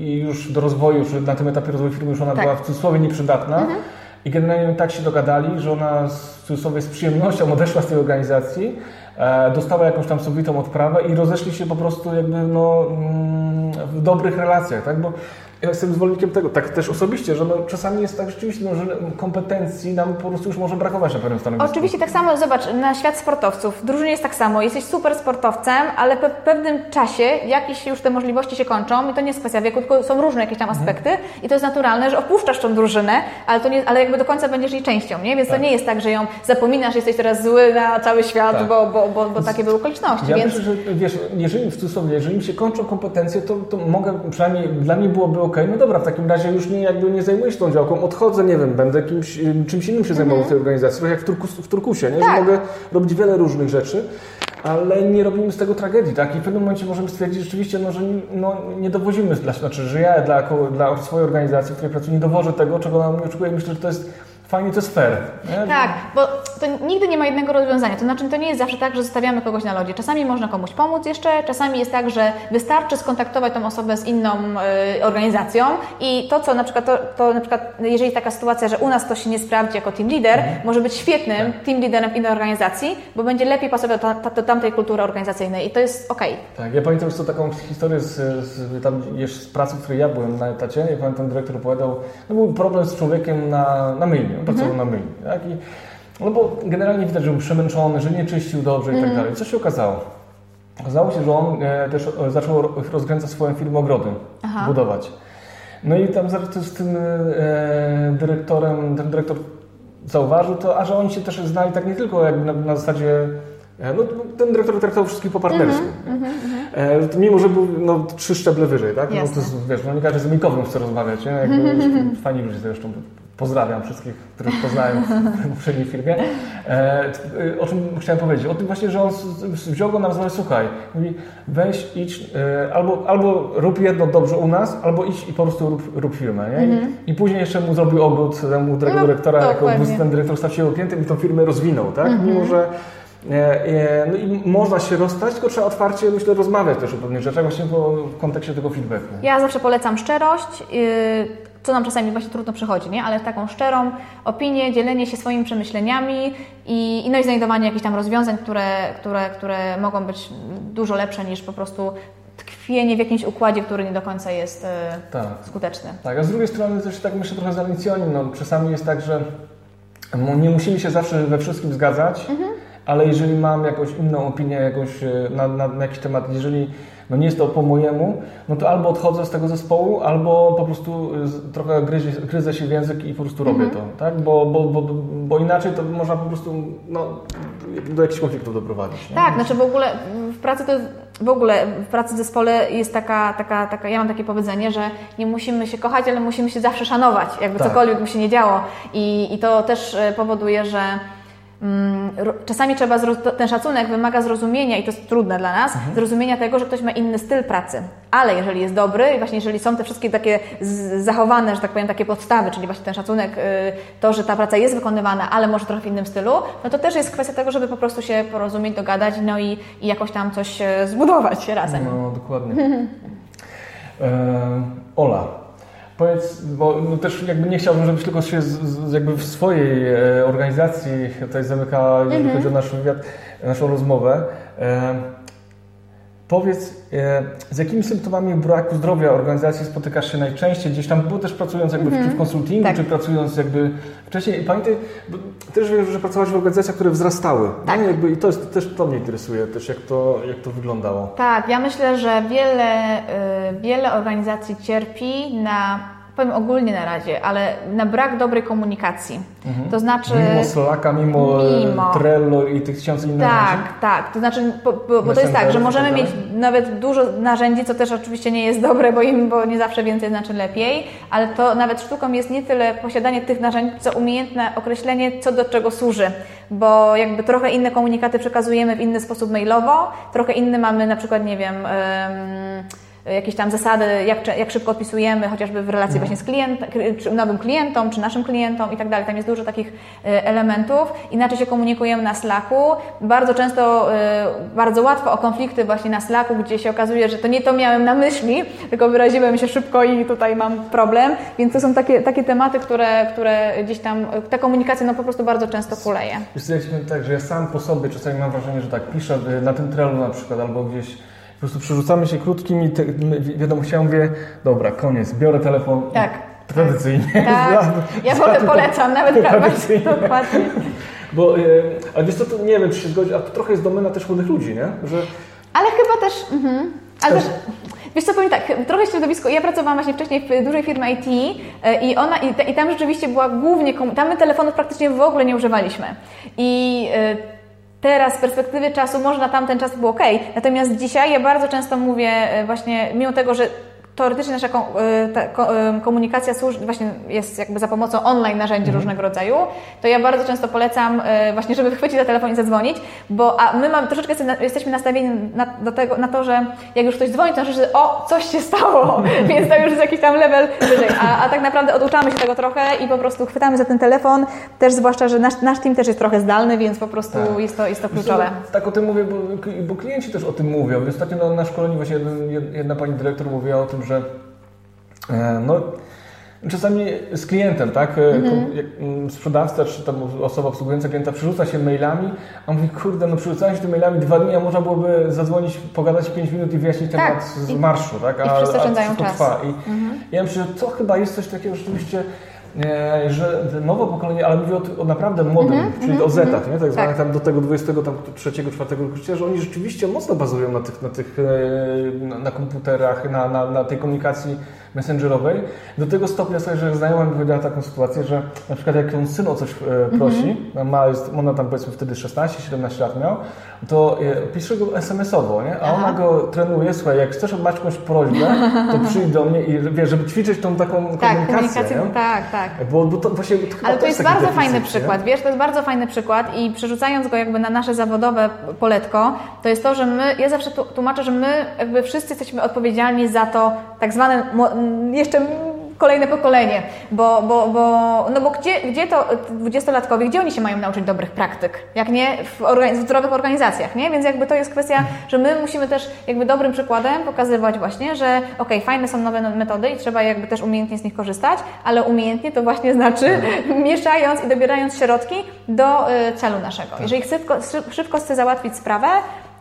i, już do rozwoju, już na tym etapie rozwoju firmy już ona tak. była w cudzysłowie nieprzydatna. Mhm. I generalnie tak się dogadali, że ona w cudzysłowie z przyjemnością <laughs> odeszła z tej organizacji, e, dostała jakąś tam sobitą odprawę i rozeszli się po prostu jakby no, mm, w dobrych relacjach, tak? Bo ja jestem zwolennikiem tego, tak też osobiście, że no, czasami jest tak rzeczywiście, no, że kompetencji nam po prostu już może brakować na pewnym stanowisku. Oczywiście tak samo, zobacz, na świat sportowców. W drużynie jest tak samo. Jesteś super sportowcem, ale w pewnym czasie jakieś już te możliwości się kończą i to nie jest kwestia wieku, tylko są różne jakieś tam mhm. aspekty mhm. i to jest naturalne, że opuszczasz tą drużynę, ale, to nie, ale jakby do końca będziesz jej częścią, nie? Więc tak. to nie jest tak, że ją zapominasz, jesteś teraz zły na cały świat, tak. bo, bo, bo, bo, takie były okoliczności. Ja więc... myślę, że wiesz, jeżeli w cudzysłowie, jeżeli mi się kończą kompetencje, to, to mogę, przynajmniej dla mnie byłoby ok, no dobra, w takim razie już nie, jakby nie zajmuję się tą działką, odchodzę, nie wiem, będę kimś, czymś innym się zajmował w tej organizacji, tak jak w, Turku, w Turkusie, nie? Tak. że mogę robić wiele różnych rzeczy, ale nie robimy z tego tragedii, tak? I w pewnym momencie możemy stwierdzić rzeczywiście, no, że no, nie dowozimy, znaczy, że ja dla, dla swojej organizacji, w której pracuję, nie dowożę tego, czego nam nie oczekuję. Myślę, że to jest fajnie to jest fair. Nie? Tak, bo to nigdy nie ma jednego rozwiązania. To znaczy, to nie jest zawsze tak, że zostawiamy kogoś na lodzie. Czasami można komuś pomóc jeszcze, czasami jest tak, że wystarczy skontaktować tą osobę z inną y, organizacją i to, co na przykład, to, to na przykład, jeżeli taka sytuacja, że u nas to się nie sprawdzi jako team leader, mhm. może być świetnym tak. team leaderem w innej organizacji, bo będzie lepiej pasował do, do tamtej kultury organizacyjnej i to jest ok. Tak, ja pamiętam już taką historię z, z, tam, z pracy, w której ja byłem na etacie. Ja pamiętam, dyrektor opowiadał, no był problem z człowiekiem na, na myjni pracował mhm. na myjni. Tak? I, no bo generalnie widać, że był przemęczony, że nie czyścił dobrze i tak mhm. dalej. Co się okazało? Okazało się, że on e, też zaczął rozkręcać swoją firmę ogrody, Aha. budować. No i tam z tym e, dyrektorem, ten dyrektor zauważył to, a że oni się też znali tak nie tylko jakby na, na zasadzie e, no, ten dyrektor traktował wszystkich po partnersku. Mm -hmm, e, mimo, że był no, trzy szczeble wyżej, tak? No, to jest, wiesz, no nie każdy z Mikowym chce rozmawiać, nie? Jakby, <laughs> fajni ludzie zresztą Pozdrawiam wszystkich, których poznałem w <laughs> poprzedniej firmie. E, o czym chciałem powiedzieć? O tym właśnie, że on wziął go na rozmowę, słuchaj, mówi, weź, idź, e, albo, albo rób jedno dobrze u nas, albo idź i po prostu rób, rób firmę. Nie? Mm -hmm. I później jeszcze mu zrobił ogród temu no, dyrektora, jako ten dyrektor stał się klientem i tą firmę rozwinął, tak? Mm -hmm. Mimo, że e, no i można się rozstać, tylko trzeba otwarcie, myślę, rozmawiać też o pewnych rzeczach właśnie w kontekście tego feedbacku. Ja zawsze polecam szczerość. Co nam czasami właśnie trudno przychodzi, nie? ale taką szczerą opinię, dzielenie się swoimi przemyśleniami i, no i znajdowanie jakichś tam rozwiązań, które, które, które mogą być dużo lepsze niż po prostu tkwienie w jakimś układzie, który nie do końca jest e, tak. skuteczny. Tak, a z drugiej strony też tak myślę trochę zalencjonizm. No, czasami jest tak, że nie musimy się zawsze we wszystkim zgadzać, mhm. ale jeżeli mam jakąś inną opinię jakąś e, na, na, na jakiś temat, jeżeli no nie jest to po mojemu, no to albo odchodzę z tego zespołu, albo po prostu y, trochę gryzę, gryzę się w język i po prostu robię mhm. to, tak? Bo, bo, bo, bo inaczej to można po prostu no, do jakichś konfliktów doprowadzić. Nie? Tak, znaczy w ogóle w pracy to w ogóle w pracy w zespole jest taka, taka, taka, ja mam takie powiedzenie, że nie musimy się kochać, ale musimy się zawsze szanować, jakby tak. cokolwiek by się nie działo. I, I to też y, powoduje, że czasami trzeba, ten szacunek wymaga zrozumienia i to jest trudne dla nas, mhm. zrozumienia tego, że ktoś ma inny styl pracy. Ale jeżeli jest dobry i właśnie jeżeli są te wszystkie takie zachowane, że tak powiem, takie podstawy, czyli właśnie ten szacunek, y, to, że ta praca jest wykonywana, ale może trochę w innym stylu, no to też jest kwestia tego, żeby po prostu się porozumieć, dogadać, no i, i jakoś tam coś e, zbudować razem. No, dokładnie. <laughs> e, Ola, Powiedz, bo no też jakby nie chciałbym, żebyś tylko się z, z, jakby w swojej e, organizacji tutaj zamyka, jeżeli mm -hmm. chodzi o nasz wywiad, naszą rozmowę. E, powiedz, e, z jakimi symptomami braku zdrowia organizacji spotykasz się najczęściej gdzieś tam, bo też pracując jakby mm -hmm. w, konsultingu, tak. czy pracując jakby wcześniej. Pamiętaj, bo też wiem, że pracowałaś w organizacjach, które wzrastały. Tak. No, jakby, I to jest, też to mnie interesuje, też jak to, jak to wyglądało. Tak, ja myślę, że wiele, y, wiele organizacji cierpi na powiem ogólnie na razie, ale na brak dobrej komunikacji. Mhm. To znaczy... Mimo Slacka, mimo, mimo Trello i tych tysięcy innych Tak, narzędzi? tak. To znaczy, bo, bo, bo to jest tak, że możemy mieć nawet dużo narzędzi, co też oczywiście nie jest dobre, bo, im, bo nie zawsze więcej znaczy lepiej, ale to nawet sztuką jest nie tyle posiadanie tych narzędzi, co umiejętne określenie, co do czego służy. Bo jakby trochę inne komunikaty przekazujemy w inny sposób mailowo, trochę inny mamy na przykład, nie wiem... Um, jakieś tam zasady, jak, jak szybko odpisujemy, chociażby w relacji mhm. właśnie z klientem, czy nowym klientom, czy naszym klientom i tak dalej. Tam jest dużo takich e, elementów. Inaczej się komunikujemy na Slacku. Bardzo często, e, bardzo łatwo o konflikty właśnie na Slacku, gdzie się okazuje, że to nie to miałem na myśli, tylko wyraziłem się szybko i tutaj mam problem. Więc to są takie, takie tematy, które, które gdzieś tam, ta komunikacja no po prostu bardzo często kuleje. Wiesz co, ja tak, że ja sam po sobie czasami mam wrażenie, że tak piszę na tym trelu na przykład albo gdzieś po prostu przerzucamy się krótkimi te, wiadomościami, mówię, dobra, koniec, biorę telefon. Tak. Tradycyjnie. Tak. <laughs> Ja wolę polecam, nawet tradycyjnie. Dokładnie. <laughs> Bo, e, ale wiesz co, to nie wiem, czy się zgodzi, a to trochę jest domena też młodych ludzi, nie? Że... Ale chyba też... Mhm. Ale też... Wiesz co, powiem tak, trochę środowisko, ja pracowałam właśnie wcześniej w dużej firmie IT e, i ona, i, i tam rzeczywiście była głównie, tam my telefonów praktycznie w ogóle nie używaliśmy. I e, teraz z perspektywy czasu, może na tamten czas było ok, natomiast dzisiaj ja bardzo często mówię e, właśnie, mimo tego, że teoretycznie nasza y, komunikacja służy, właśnie jest jakby za pomocą online narzędzi Mhm. różnego rodzaju, to ja bardzo często polecam y, właśnie, żeby chwycić za telefon i zadzwonić, bo a my mamy troszeczkę jeste- jesteśmy nastawieni na, do tego, na to, że jak już ktoś dzwoni, to znaczy, że o, coś się stało, <laughs> więc to już jest jakiś tam level wyżej, a, a tak naprawdę oduczamy się tego trochę i po prostu chwytamy za ten telefon, też zwłaszcza, że nasz, nasz team też jest trochę zdalny, więc po prostu Tak. jest, to, jest to kluczowe. Zresztą Tak o tym mówię, bo, bo klienci też o tym mówią. Ostatnio na, na szkoleniu właśnie jeden, jedna pani dyrektor mówiła o tym, że e, no, czasami z klientem, tak, e, Mhm. mm, sprzedawca czy tam osoba obsługująca klienta przerzuca się mailami, a mówi, kurde, no przerzucałem się tymi mailami dwa dni, a można byłoby zadzwonić, pogadać 5 minut i wyjaśnić Tak. temat z marszu, tak, i wszyscy oszczędzają wszystko czas. trwa. I ja myślę, że to chyba jest coś takiego rzeczywiście e, że nowe pokolenie, ale mówię o, o naprawdę młodym, czyli o Zetach, nie? tak zwanych Tak. tam do tego 23, 4 roku życia, że oni rzeczywiście mocno bazują na tych, na, tych e, na komputerach, na, na, na tej komunikacji messengerowej. Do tego stopnia sobie, że znajoma mi powiedziała taką sytuację, że na przykład jak ją syn o coś e, prosi, ma, jest, ona tam powiedzmy wtedy 16-17 lat miał, to e, pisze go SMS-owo, nie? a Aha. ona go trenuje, słuchaj, jak chcesz mać jakąś prośbę, to <laughs> przyjdź do mnie i wiesz, żeby ćwiczyć tą taką Tak, komunikację. komunikację, nie? tak, tak. Bo, bo to właśnie to Ale to jest bardzo deficyt, fajny nie? przykład, wiesz, to jest bardzo fajny przykład i przerzucając go jakby na nasze zawodowe poletko, to jest to, że my, ja zawsze tłumaczę, że my jakby wszyscy jesteśmy odpowiedzialni za to tak zwane jeszcze kolejne pokolenie, bo, bo, bo, no bo gdzie, gdzie to dwudziestolatkowie, gdzie oni się mają nauczyć dobrych praktyk, jak nie w, organi- w zdrowych organizacjach, nie? Więc jakby to jest kwestia, że my musimy też jakby dobrym przykładem pokazywać właśnie, że okej, fajne są nowe metody i trzeba jakby też umiejętnie z nich korzystać, ale umiejętnie to właśnie znaczy <laughs> mieszając i dobierając środki do y, celu naszego. Jeżeli chcę, tylko- szy- szybko chcę załatwić sprawę,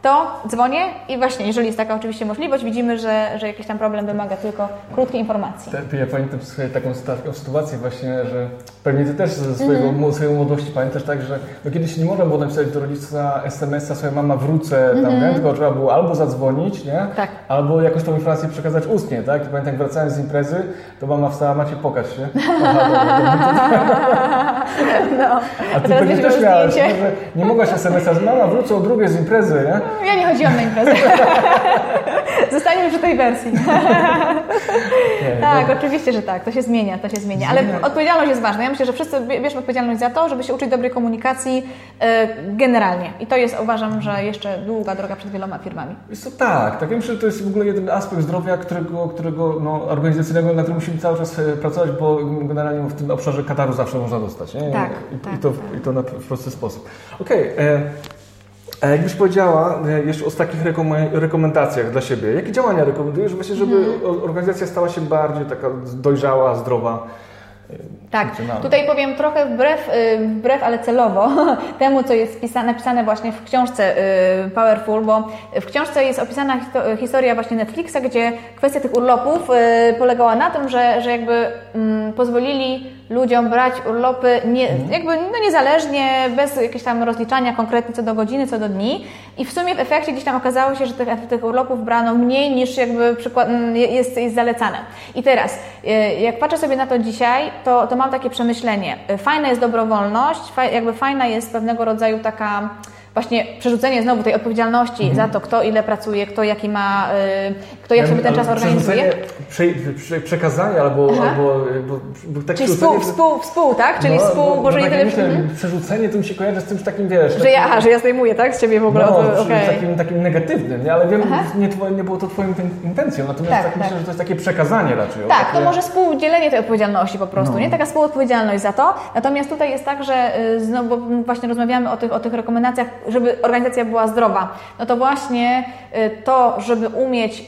to dzwonię i właśnie, jeżeli jest taka oczywiście możliwość, widzimy, że, że jakiś tam problem wymaga tylko krótkiej informacji. Te- Ja pamiętam sobie taką sytuację, właśnie, że pewnie Ty też ze swojego, Mhm. swojej młodości pamiętasz tak, że no kiedyś nie można było napisać do rodzica SMS-a, swoja mama wrócę tam, nie? tylko trzeba było albo zadzwonić, nie? Mhm. Tak. albo jakoś tą informację przekazać ustnie, tak? I pamiętam, jak wracałem z imprezy, to mama wstała, macie pokaż się. Aha, No. <laughs> A Ty pewnie też miałeś, nie? że nie mogłaś SMS-a, że mama wrócę o drugie z imprezy, nie? Ja nie chodziłam na imprezę. <laughs> Zostańmy przy tej wersji. <laughs> Nie, Tak, no. oczywiście, że tak. To się zmienia, to się zmienia. Ale Zmienia. odpowiedzialność jest ważna. Ja myślę, że wszyscy bie- bierzemy odpowiedzialność za to, żeby się uczyć dobrej komunikacji e, generalnie. I to jest, uważam, że jeszcze długa droga przed wieloma firmami. Jest to tak, tak. Ja myślę, że to jest w ogóle jeden aspekt zdrowia, którego, którego no, organizacyjnego, na którym musimy cały czas e, pracować, bo generalnie w tym obszarze kataru zawsze można dostać. Nie? Tak, I, tak, i, to, tak. I to na, w prosty sposób. Okej. e, A jakbyś powiedziała e, jeszcze o takich rekomen- rekomendacjach dla siebie, jakie działania rekomendujesz właśnie, żeby Mhm. organizacja stała się bardziej taka dojrzała, zdrowa? Tak, tutaj powiem trochę wbrew, y, wbrew, ale celowo <laughs> temu, co jest pisane, napisane właśnie w książce y, Powerful, bo w książce jest opisana histo- historia właśnie Netflixa, gdzie kwestia tych urlopów y, polegała na tym, że, że jakby mm, pozwolili ludziom brać urlopy nie, Mhm. jakby no niezależnie, bez jakiegoś tam rozliczania konkretnie co do godziny, co do dni i w sumie w efekcie gdzieś tam okazało się, że tych, tych urlopów brano mniej niż jakby przykład, mm, jest, jest zalecane. I teraz, jak patrzę sobie na to dzisiaj, to, to mam takie przemyślenie. Y, Fajna jest dobrowolność, jakby fajna jest pewnego rodzaju taka właśnie przerzucenie znowu tej odpowiedzialności za to, kto ile pracuje, kto jaki ma, y, kto jak sobie ten czas organizuje. Prze, prze, przekazanie albo, Aha. albo bo, bo tak Czyli współ, współ, współ, tak? Czyli No, współ, bo- może bo nie tak tyle... myślę, Mhm. przerzucenie to mi się kojarzy z czymś takim, wiesz... Że ja, aha, że ja zdejmuję, tak? Z Ciebie w ogóle. No, o, przy- okej. takim, takim negatywnym, nie? ale wiem, Aha. nie, nie było to Twoją inten- intencją, natomiast Tak, tak, tak. myślę, że to jest takie przekazanie raczej. Tak, takie... to może współdzielenie tej odpowiedzialności po prostu, No. nie? Taka współodpowiedzialność za to. Natomiast tutaj jest tak, że y, znowu bo właśnie rozmawiamy o tych, o tych rekomendacjach, żeby organizacja była zdrowa. No to właśnie y, to, żeby umieć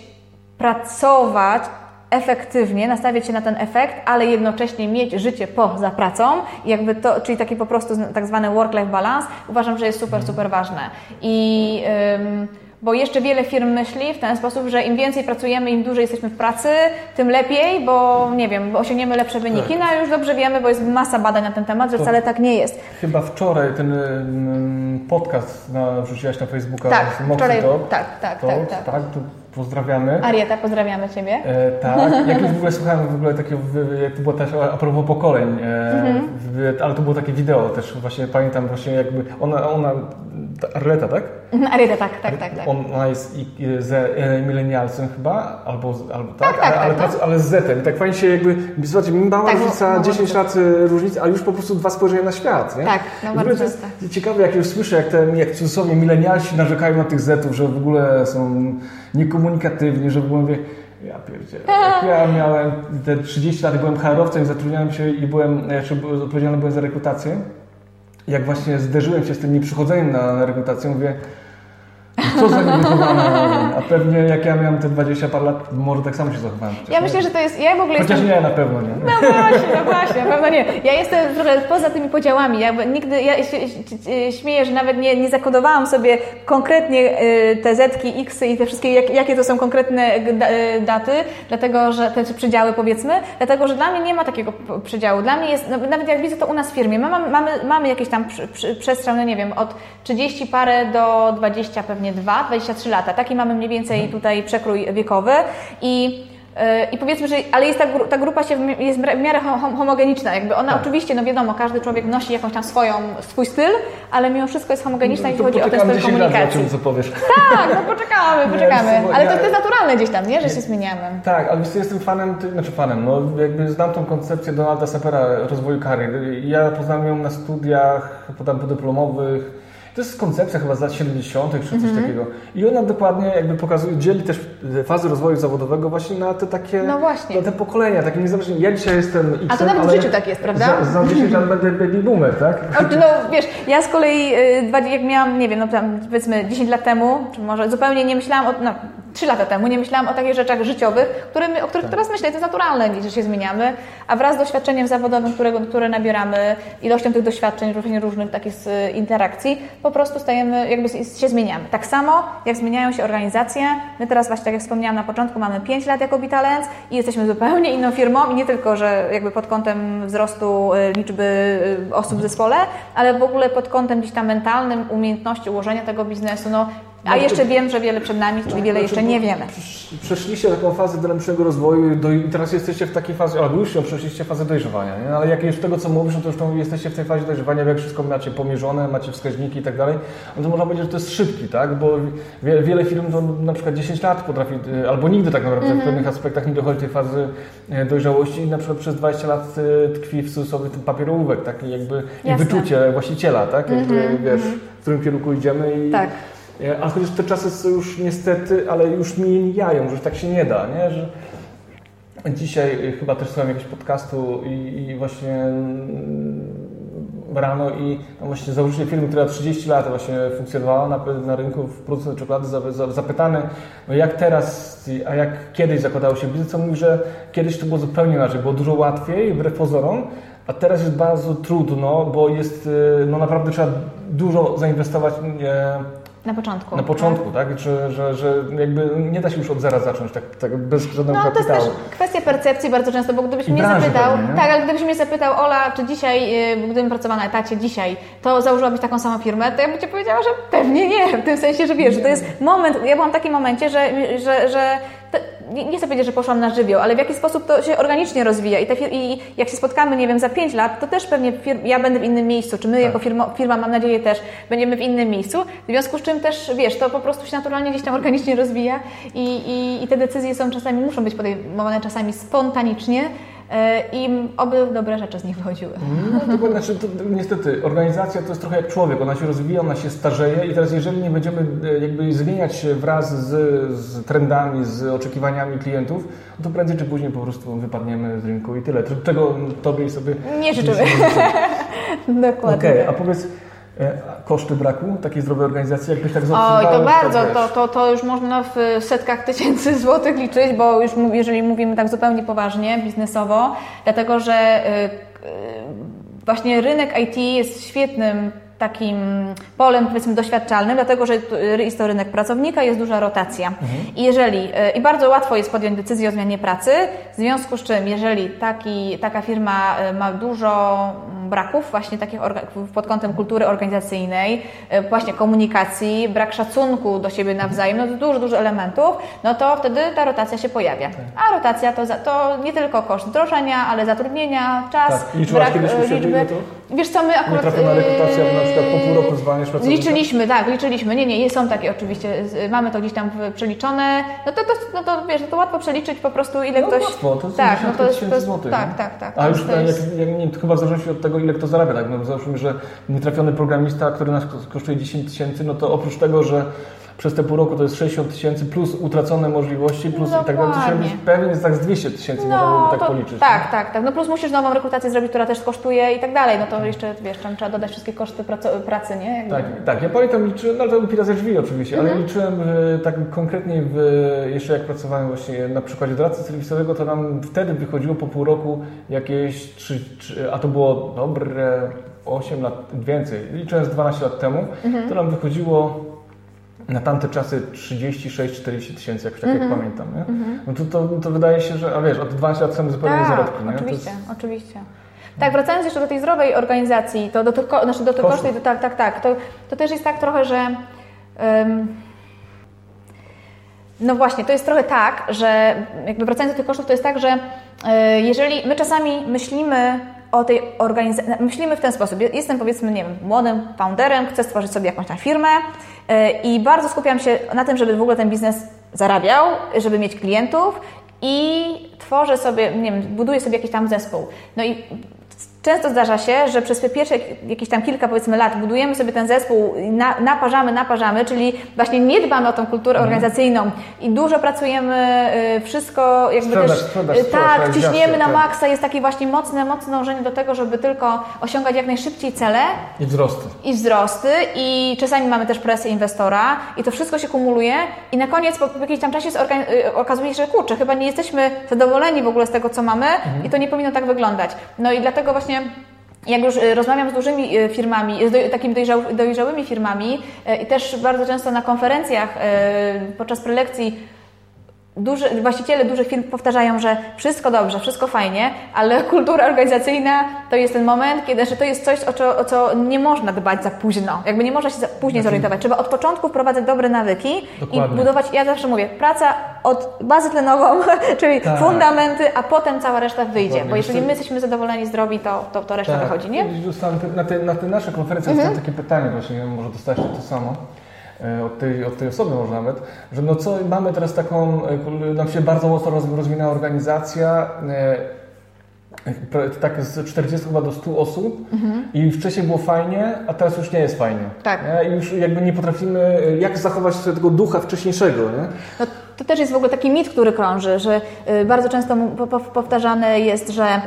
pracować efektywnie, nastawiać się na ten efekt, ale jednocześnie mieć życie poza pracą, jakby to, czyli taki po prostu tak zwany work-life balance, uważam, że jest super, super ważne. I bo jeszcze wiele firm myśli w ten sposób, że im więcej pracujemy, im dłużej jesteśmy w pracy, tym lepiej, bo nie wiem, bo osiągniemy lepsze wyniki. No a już dobrze wiemy, bo jest masa badań na ten temat, że To- wcale tak nie jest. Chyba wczoraj ten mm, podcast na, wrzuciłaś na Facebooka Tak, z wczoraj- Talk. tak, tak, to, tak, tak. to pozdrawiamy. Arieta, pozdrawiamy Ciebie. E, tak, jak już w ogóle słuchałem w ogóle jak to było też a propos pokoleń, e, Mhm. w, ale to było takie wideo też, właśnie pamiętam właśnie jakby, ona, ona ta Arleta, tak? Aryta, tak, tak, tak. tak. On, ona jest i, z e, milenialsem chyba, albo, albo tak, Tak, tak, ale, ale, tak, prac- ale z Zetem. Tak fajnie się jakby, zobaczcie, mała Tak, różnica, no, no, 10 no. lat e, różnicy, a już po prostu dwa spojrzenia na świat, nie? Tak, no bardzo to jest ciekawe, jak już słyszę, jak, te, jak w cudzysłowie milenialsi narzekają na tych Zetów, że w ogóle są niekomunikatywni, że w ogóle mówię, ja pierdzielę. Ja miałem te 30 lat, byłem HR-owcem, zatrudniałem się i byłem, byłem- odpowiedzialny byłem za rekrutację. Jak właśnie zderzyłem się z tym nieprzychodzeniem na rekrutację, mówię, co za niewychowane, a pewnie jak ja miałem te 20 par lat, może tak samo się zachowałem. Ja myślę, że to jest, ja w ogóle Chociaż jestem... nie, na pewno nie. No właśnie, no właśnie, na pewno nie. Ja jestem trochę poza tymi podziałami. Ja nigdy, ja się, śmieję, że nawet nie, nie zakodowałam sobie konkretnie y, te zetki, x i te wszystkie, jak, jakie to są konkretne y, daty, dlatego, że te przedziały powiedzmy, dlatego, że dla mnie nie ma takiego przedziału. Dla mnie jest, no, nawet jak widzę to u nas w firmie, my mamy, mamy, mamy jakieś tam przestrzał, no nie wiem, od 30 parę do 20 pewnie 2, 23 lata. Taki mamy mniej więcej tutaj przekrój wiekowy i Yy, I powiedzmy, że, ale jest ta, ta grupa się jest w miarę hom- homogeniczna. Jakby ona Tak. oczywiście, no wiadomo, każdy człowiek nosi jakąś tam swoją, swój styl, ale mimo wszystko jest homogeniczna, jeśli chodzi o ten styl 10 lat, komunikacji. zobaczymy, co powiesz. Tak, no poczekamy, Nie, poczekamy. słuchaj, Ale to, to jest naturalne gdzieś tam, nie? Że się zmieniamy. Tak, ale wiesz jestem fanem, znaczy fanem, no jakby znam tą koncepcję Donalda Sapera rozwoju kariery. Ja poznałem ją na studiach, potem podyplomowych. To jest koncepcja chyba z lat 70. czy coś Mhm. takiego. I ona dokładnie jakby pokazuje, dzieli też fazy rozwoju zawodowego właśnie na te takie, No właśnie. na te pokolenia, takie niezależnie. Ja dzisiaj jestem X, A to nawet w życiu tak jest, prawda? Za, za 10 lat będę baby boomer, tak? O, No wiesz, ja z kolei, dwa- jak miałam, nie wiem, no tam powiedzmy 10 lat temu, czy może zupełnie nie myślałam o, no 3 lata temu, nie myślałam o takich rzeczach życiowych, które, my- o których Tak. teraz myślę, to jest naturalne, że się zmieniamy, a wraz z doświadczeniem zawodowym, którego, które nabieramy, ilością tych doświadczeń, różnych, różnych takich z interakcji, po prostu stajemy, jakby się zmieniamy. Tak samo, jak zmieniają się organizacje, my teraz właśnie, tak jak wspomniałam na początku, mamy 5 lat jako Bitalens i jesteśmy zupełnie inną firmą i nie tylko, że jakby pod kątem wzrostu y, liczby y, osób w zespole, ale w ogóle pod kątem gdzieś tam mentalnym, umiejętności ułożenia tego biznesu, no, a jeszcze wiem, że wiele przed nami, czyli wiele jeszcze nie wiemy. Przesz- Przeszliście taką fazę dynamicznego rozwoju i teraz jesteście w takiej fazie, albo już ją przeszliście fazę dojrzewania, nie? ale jak już tego co mówisz, no to już jesteście w tej fazie dojrzewania, jak wszystko macie pomierzone, macie wskaźniki i tak dalej, no to można powiedzieć, że to jest szybki, tak? bo wie, wiele firm to na przykład 10 lat potrafi, y, albo nigdy tak naprawdę w pewnych aspektach nie dochodzi do tej fazy y, dojrzałości i na przykład przez 20 lat y, tkwi w sobie ten papierołówek, tak? I jakby i Jasne. wyczucie właściciela, tak? Jakby, wiesz, w którym kierunku idziemy i Tak. E, Ale chociaż te czasy są już niestety, ale już mijają, że tak się nie da, nie? Że dzisiaj y, chyba też słuchałem jakiegoś podcastu i, i właśnie mm, rano i no właśnie założyciel firmy, która 30 lat właśnie funkcjonowała na, na rynku w producent czekolady, za- za- zapytany, no jak teraz, a jak kiedyś zakładało się biznes, to mówi, że kiedyś to było zupełnie inaczej, było dużo łatwiej, wbrew pozorom, a teraz jest bardzo trudno, bo jest, y, no naprawdę trzeba dużo zainwestować e, Na początku. na początku, tak? Że, że, że jakby nie da się już od zera zacząć, tak, tak bez żadnego No to jest kapitału. też kwestia percepcji bardzo często, bo gdybyś I mnie zapytał, pewnie, nie? tak, ale gdybyś mnie zapytał, Ola, czy dzisiaj, y, gdybym pracowała na etacie dzisiaj, to założyłabyś taką samą firmę, to ja bym Ci powiedziała, że pewnie nie, w tym sensie, że wiesz, że to jest moment, ja byłam w takim momencie, że, że, że to, nie, nie chcę powiedzieć, że poszłam na żywioł, ale w jaki sposób to się organicznie rozwija i, fir- i jak się spotkamy, nie wiem, za 5 lat, to też pewnie fir- ja będę w innym miejscu, czy my Tak. jako firma, firma, mam nadzieję też, będziemy w innym miejscu, w związku z czym też, wiesz, to po prostu się naturalnie gdzieś tam <laughs> organicznie rozwija i, i, i te decyzje są czasami, muszą być podejmowane czasami spontanicznie i oby dobre rzeczy z nich wychodziły. No, dokładnie, znaczy, to, niestety, organizacja to jest trochę jak człowiek, ona się rozwija, ona się starzeje i teraz jeżeli nie będziemy e, jakby zmieniać się wraz z, z trendami, z oczekiwaniami klientów, to prędzej czy później po prostu wypadniemy z rynku i tyle. Czego Tobie i sobie Nie życzymy. <laughs> Dokładnie. Okej, a powiedz, e, koszty braku takiej zdrowej organizacji, jakbyś tak Oj, zaobserwował, to bardzo, to, to, to już można w setkach tysięcy <laughs> złotych liczyć, bo już jeżeli mówimy tak zupełnie poważnie, biznesowo, dlatego że y, y, właśnie rynek IT jest świetnym takim polem powiedzmy doświadczalnym, dlatego że tu- jest to rynek pracownika, jest duża rotacja. I jeżeli y, i bardzo łatwo jest podjąć decyzję o zmianie pracy, w związku z czym jeżeli taki, taka firma y, ma dużo braków właśnie takich pod kątem kultury organizacyjnej, y, właśnie komunikacji, brak szacunku do siebie nawzajem, no dużo, dużo elementów, no to wtedy ta rotacja się pojawia. A rotacja to, za, to nie tylko koszt wdrożenia, ale zatrudnienia, czas, Tak. Liczyłaś brak siebie, liczby. to? Wiesz co, my akurat... Nietrafiona rekrutacja, bo na przykład po pół roku zwalniasz pracownika? Liczyliśmy, tak, liczyliśmy. Nie, nie, są takie oczywiście, mamy to gdzieś tam przeliczone. No to, to, no to wiesz, to łatwo przeliczyć po prostu ile No ktoś... łatwo, to są tak, no to jest, to tysięcy jest, złotych, Tak, nie? tak, tak. A już to jak, jest- jak, nie, chyba w zależności od tego, ile kto zarabia, tak? No, załóżmy, że nietrafiony programista, który nas kosztuje 10 tysięcy, no to oprócz tego, że przez te pół roku to jest 60 tysięcy plus utracone możliwości, plus i tak dalej, to się pewnie jest tak z 200 tysięcy, można No, byłoby tak to, policzyć. tak, tak, tak. No plus musisz nową rekrutację zrobić, która też kosztuje i tak dalej. No to jeszcze, wiesz, tam trzeba dodać wszystkie koszty pracy, nie? Jakby- Tak, tak. Ja pamiętam, liczyłem, no to ze drzwi oczywiście, ale Mhm. liczyłem e, tak konkretnie w, jeszcze jak pracowałem właśnie na przykładzie doradcy serwisowego, to nam wtedy wychodziło po pół roku jakieś 3, a to było dobre 8 lat więcej, liczyłem z 12 lat temu, Mhm. to nam wychodziło na tamte czasy 36-40 tysięcy, jakoś tak Mhm. jak pamiętam. Nie? No to, to, to wydaje się, że, a wiesz, od 12 lat temu zupełnie tak, zarobki. Nie? Oczywiście, jest- oczywiście. Tak, wracając jeszcze do tej zdrowej organizacji, to do tych, ko- znaczy do tych Kosztów. kosztów, tak, tak, tak, to, to też jest tak trochę, że em, no właśnie, to jest trochę tak, że jakby wracając do tych kosztów, to jest tak, że e, jeżeli my czasami myślimy o tej organizacji, myślimy w ten sposób, jestem powiedzmy, nie wiem, młodym founderem, chcę stworzyć sobie jakąś tam firmę i bardzo skupiam się na tym, żeby w ogóle ten biznes zarabiał, żeby mieć klientów i tworzę sobie, nie wiem, buduję sobie jakiś tam zespół. No i Często zdarza się, że przez te pierwsze jakieś tam kilka powiedzmy lat budujemy sobie ten zespół, na, naparzamy, naparzamy, czyli właśnie nie dbamy o tą kulturę Mhm. organizacyjną i dużo pracujemy, y, wszystko jakby Sprzedaż, też sprzedaż, y, sprzedaż, tak, realizacja, ciśniemy na tak. maksa, jest takie właśnie mocne, mocne dążenie do tego, żeby tylko osiągać jak najszybciej cele I wzrosty. i wzrosty i czasami mamy też presję inwestora i to wszystko się kumuluje i na koniec po jakimś tam czasie y, okazuje się, że kurczę, chyba nie jesteśmy zadowoleni w ogóle z tego, co mamy i to nie powinno tak wyglądać. No i dlatego właśnie jak już y, rozmawiam z dużymi y, firmami, z takimi dojrzał, dojrzałymi firmami y, i też bardzo często na konferencjach podczas prelekcji Duży, właściciele dużych firm powtarzają, że wszystko dobrze, wszystko fajnie, ale <laughs> kultura organizacyjna to jest ten moment, kiedy że to jest coś, o co, o co nie można dbać za późno. Jakby nie można się później zorientować. Trzeba od początku wprowadzać dobre nawyki Dokładnie. i budować, ja zawsze mówię, praca od bazy tlenową, <laughs> czyli Tak. fundamenty, a potem cała reszta wyjdzie. Dokładnie. Bo jeżeli my jesteśmy zadowoleni, zdrowi, to, to, to reszta wychodzi, nie? Tak. Dostałem te, na, te, na te nasze konferencje Mhm. takie pytanie właśnie, może dostać to samo. E, Od tej, od tej osoby może nawet, że no co, mamy teraz taką, e, nam się bardzo mocno roz, rozwinęła organizacja, e, tak z 40 chyba do 100 osób i wcześniej było fajnie, a teraz już nie jest fajnie. Mhm. Tak. Nie? I już jakby nie potrafimy, jak zachować sobie tego ducha wcześniejszego, nie? No, to też jest w ogóle taki mit, który krąży, że bardzo często powtarzane jest, że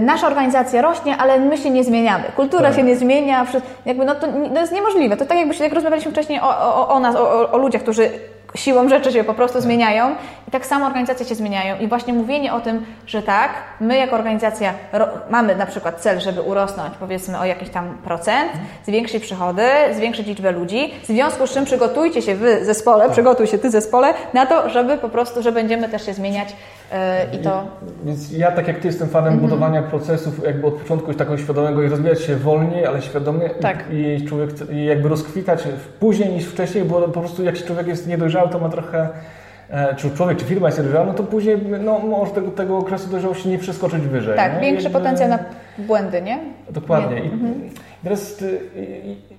nasza organizacja rośnie, ale my się nie zmieniamy. Kultura Tak. się nie zmienia, jakby no to, to jest niemożliwe. To tak jakby się, jak rozmawialiśmy wcześniej o, o, o nas, o, o- ludziach, którzy siłą rzeczy się po prostu zmieniają i tak samo organizacje się zmieniają i właśnie mówienie o tym, że tak, my jako organizacja mamy na przykład cel, żeby urosnąć powiedzmy o jakiś tam procent, zwiększyć przychody, zwiększyć liczbę ludzi, w związku z czym przygotujcie się wy zespole, przygotuj się ty zespole na to, żeby po prostu, że będziemy też się zmieniać i to Więc ja tak jak Ty jestem fanem Mhm. budowania procesów jakby od początku już taką świadomego i rozwijać się wolniej, ale świadomie Tak. i, i człowiek chce- i jakby rozkwitać później niż wcześniej, bo po prostu jak się człowiek jest niedojrzały, to ma trochę e, czy człowiek, czy firma jest niedojrzała, no to później no, może tego, tego okresu dojrzałości nie przeskoczyć wyżej. tak, nie? większy Jakby- potencjał na błędy, nie? Dokładnie. I teraz y, y, y,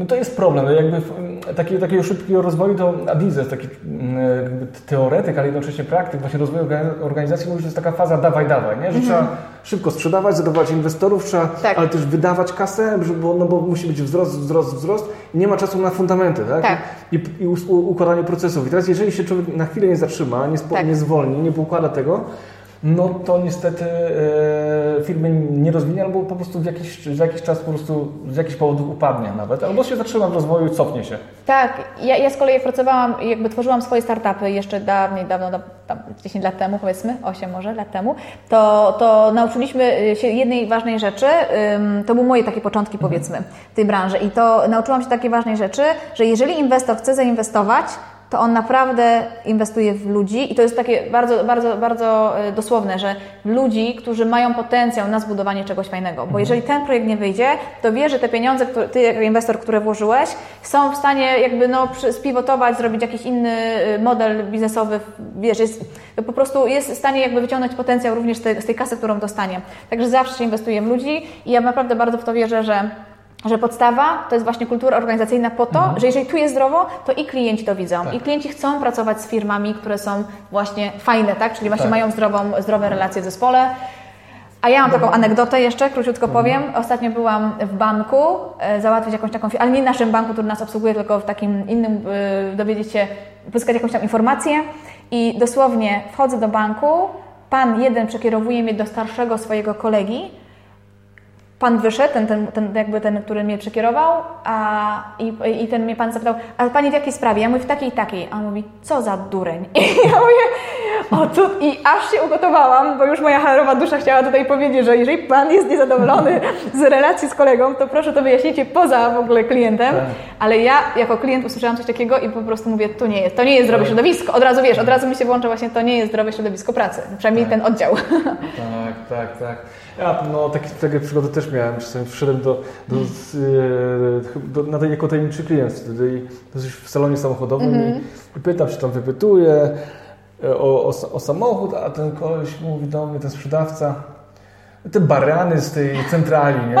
no to jest problem. No Jakby w- taki, takiego szybkiego rozwoju to Adiz, taki mm, jakby teoretyk, ale jednocześnie praktyk właśnie rozwoju orga- organizacji mówi, że to jest taka faza dawaj, dawaj, nie? że trzeba szybko sprzedawać, zadowalać inwestorów, trzeba, Tak. ale też wydawać kasę, żeby- bo, no bo musi być wzrost, wzrost, wzrost i nie ma czasu na fundamenty, tak? Tak. I, i us- u- układanie procesów. I teraz jeżeli się człowiek na chwilę nie zatrzyma, nie, spo, Tak. nie zwolni, nie poukłada tego, no to niestety e, firmy nie rozwinie, albo po prostu w jakiś, za jakiś czas po prostu z jakichś powodów upadnie nawet, albo się zatrzyma w rozwoju i cofnie się. Tak, ja, ja z kolei pracowałam, jakby tworzyłam swoje startupy jeszcze dawniej, dawno, da- tam 10 lat temu powiedzmy, 8 może lat temu, to, to nauczyliśmy się jednej ważnej rzeczy, to były moje takie początki powiedzmy w tej branży i to nauczyłam się takiej ważnej rzeczy, że jeżeli inwestor chce zainwestować, to on naprawdę inwestuje w ludzi i to jest takie bardzo, bardzo, bardzo e, dosłowne, że ludzi, którzy mają potencjał na zbudowanie czegoś fajnego. Bo mhm. jeżeli ten projekt nie wyjdzie, to wie, że te pieniądze, które, ty jako inwestor, które włożyłeś, są w stanie jakby no spivotować, zrobić jakiś inny e, model biznesowy, wiesz, jest, po prostu jest w stanie jakby wyciągnąć potencjał również z tej, z tej kasy, którą dostanie. Także zawsze się inwestuje w ludzi i ja naprawdę bardzo w to wierzę, że że podstawa to jest właśnie kultura organizacyjna po to, mhm. że jeżeli tu jest zdrowo, to i klienci to widzą. Tak. I klienci chcą pracować z firmami, które są właśnie fajne, tak? Czyli właśnie tak. mają zdrową, zdrowe relacje w zespole. A ja mam taką mhm. anegdotę jeszcze, króciutko mhm. powiem. Ostatnio byłam w banku e, załatwić jakąś taką, ale nie w naszym banku, który nas obsługuje, tylko w takim innym, e, dowiedzieć się, pozyskać jakąś tam informację. I dosłownie wchodzę do banku, pan jeden przekierowuje mnie do starszego swojego kolegi, pan wyszedł, ten, ten, ten, jakby ten, który mnie przekierował, a, i, i ten mnie pan zapytał, a pani w jakiej sprawie? Ja mówię, w takiej i takiej. A on mówi, co za dureń. <laughs> I ja mówię, o tu, i aż się ugotowałam, bo już moja harowa dusza chciała tutaj powiedzieć, że jeżeli pan jest niezadowolony <laughs> z relacji z kolegą, to proszę to wyjaśnijcie poza w ogóle klientem. Tak. Ale ja jako klient usłyszałam coś takiego i po prostu mówię, to nie jest, to nie jest zdrowe tak. środowisko. Od razu wiesz, od razu mi się włącza właśnie, to nie jest zdrowe środowisko pracy. Przynajmniej tak. ten oddział. Tak, tak, tak. Ja no, takie, takie przygody też miałem. Czasami wszedłem do, do, do, do na tej jako tajemniczy klient wtedy w salonie samochodowym mm -hmm. i pytam się tam, wypytuję o, o, o samochód, a ten koleś mówi do mnie, ten sprzedawca, te barany z tej centrali, nie?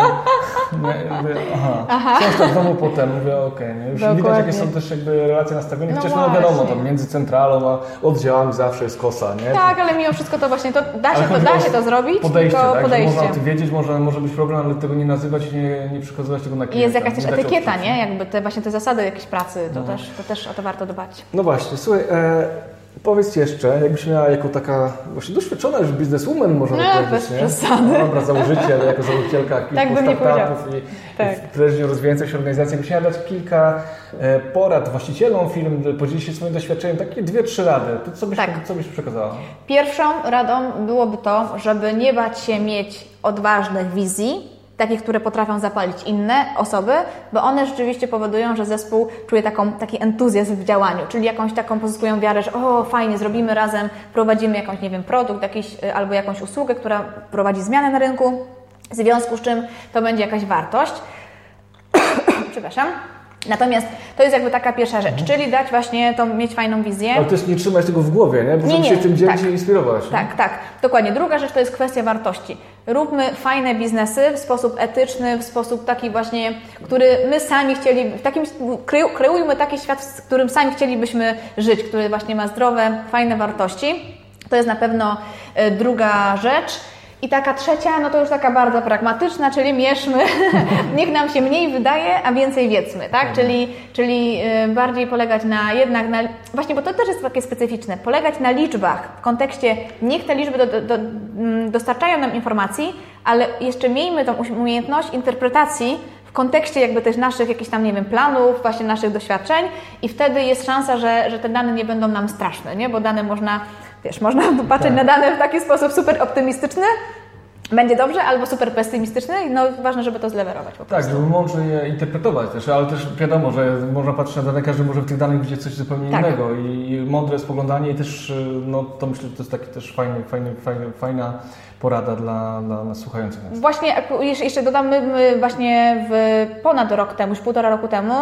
Mówię, aha. aha. Książka w domu potem, mówię, okej, okay, Już Dokładnie. widać, jakie są też jakby relacje nastawione, no chociaż no wiadomo, tam między centralą a oddziałami zawsze jest kosa, nie? Tak, ale mimo wszystko to właśnie, to da się, to, da się to zrobić, podejście, tylko tak, podejście. Można o tym wiedzieć, może, może być problem, ale tego nie nazywać i nie, nie przekazywać tego na klienta. Jest jakaś też etykieta, nie? Jakby te, właśnie te zasady jakiejś pracy, to, no. też, to też o to warto dbać. No właśnie, słuchaj, e, Powiedz jeszcze, jakbyś miała jako taka właśnie doświadczona już bizneswoman, można no, powiedzieć, bez nie? przesady. No, dobra, założyciel, jako założycielka <laughs> kilku tak startupów i, tak. i prężnie rozwijających się organizacji, jakbyś miała dać kilka e, porad właścicielom firm, podzielić się swoim doświadczeniem, takie dwie, trzy rady, to co byś, tak. co byś przekazała? Pierwszą radą byłoby to, żeby nie bać się mieć odważnych wizji, takich, które potrafią zapalić inne osoby, bo one rzeczywiście powodują, że zespół czuje taką, taki entuzjazm w działaniu, czyli jakąś taką pozyskują wiarę, że o fajnie, zrobimy razem, prowadzimy jakąś, nie wiem, produkt jakiś, y, albo jakąś usługę, która prowadzi zmianę na rynku, w związku z czym to będzie jakaś wartość. <coughs> Przepraszam. Natomiast to jest jakby taka pierwsza rzecz, mhm. czyli dać właśnie tą, mieć fajną wizję. Ale też nie trzymać tego w głowie, nie? Bo nie, nie, się tym dzielić tak. i inspirować. Nie? Tak, tak, dokładnie. Druga rzecz to jest kwestia wartości. Róbmy fajne biznesy w sposób etyczny, w sposób taki właśnie, który my sami chcieli, w takim, kreujmy taki świat, w którym sami chcielibyśmy żyć, który właśnie ma zdrowe, fajne wartości. To jest na pewno e, druga rzecz. I taka trzecia, no to już taka bardzo pragmatyczna, czyli mierzmy, <laughs> niech nam się mniej wydaje, a więcej wiedzmy, tak? Mhm. Czyli, czyli y, bardziej polegać na jednak, na, właśnie, bo to też jest takie specyficzne, polegać na liczbach w kontekście, niech te liczby do, do, do, mm, dostarczają nam informacji, ale jeszcze miejmy tą umiejętność interpretacji w kontekście jakby też naszych jakichś tam, nie wiem, planów, właśnie naszych doświadczeń i wtedy jest szansa, że, że te dane nie będą nam straszne, nie? Bo dane można wiesz, można <laughs> patrzeć tak. na dane w taki sposób super optymistyczny, będzie dobrze, albo super pesymistyczny, no ważne, żeby to zlewerować po Tak, żeby mądrze je interpretować też, ale też wiadomo, że można patrzeć na dane, każdy może w tych danych widzieć coś zupełnie tak. innego i mądre spoglądanie i też, no to myślę, że to jest taki też fajny, fajny, fajny, fajna porada dla, dla, dla słuchających nas? Właśnie, jeszcze dodam, my właśnie w ponad rok temu, już półtora roku temu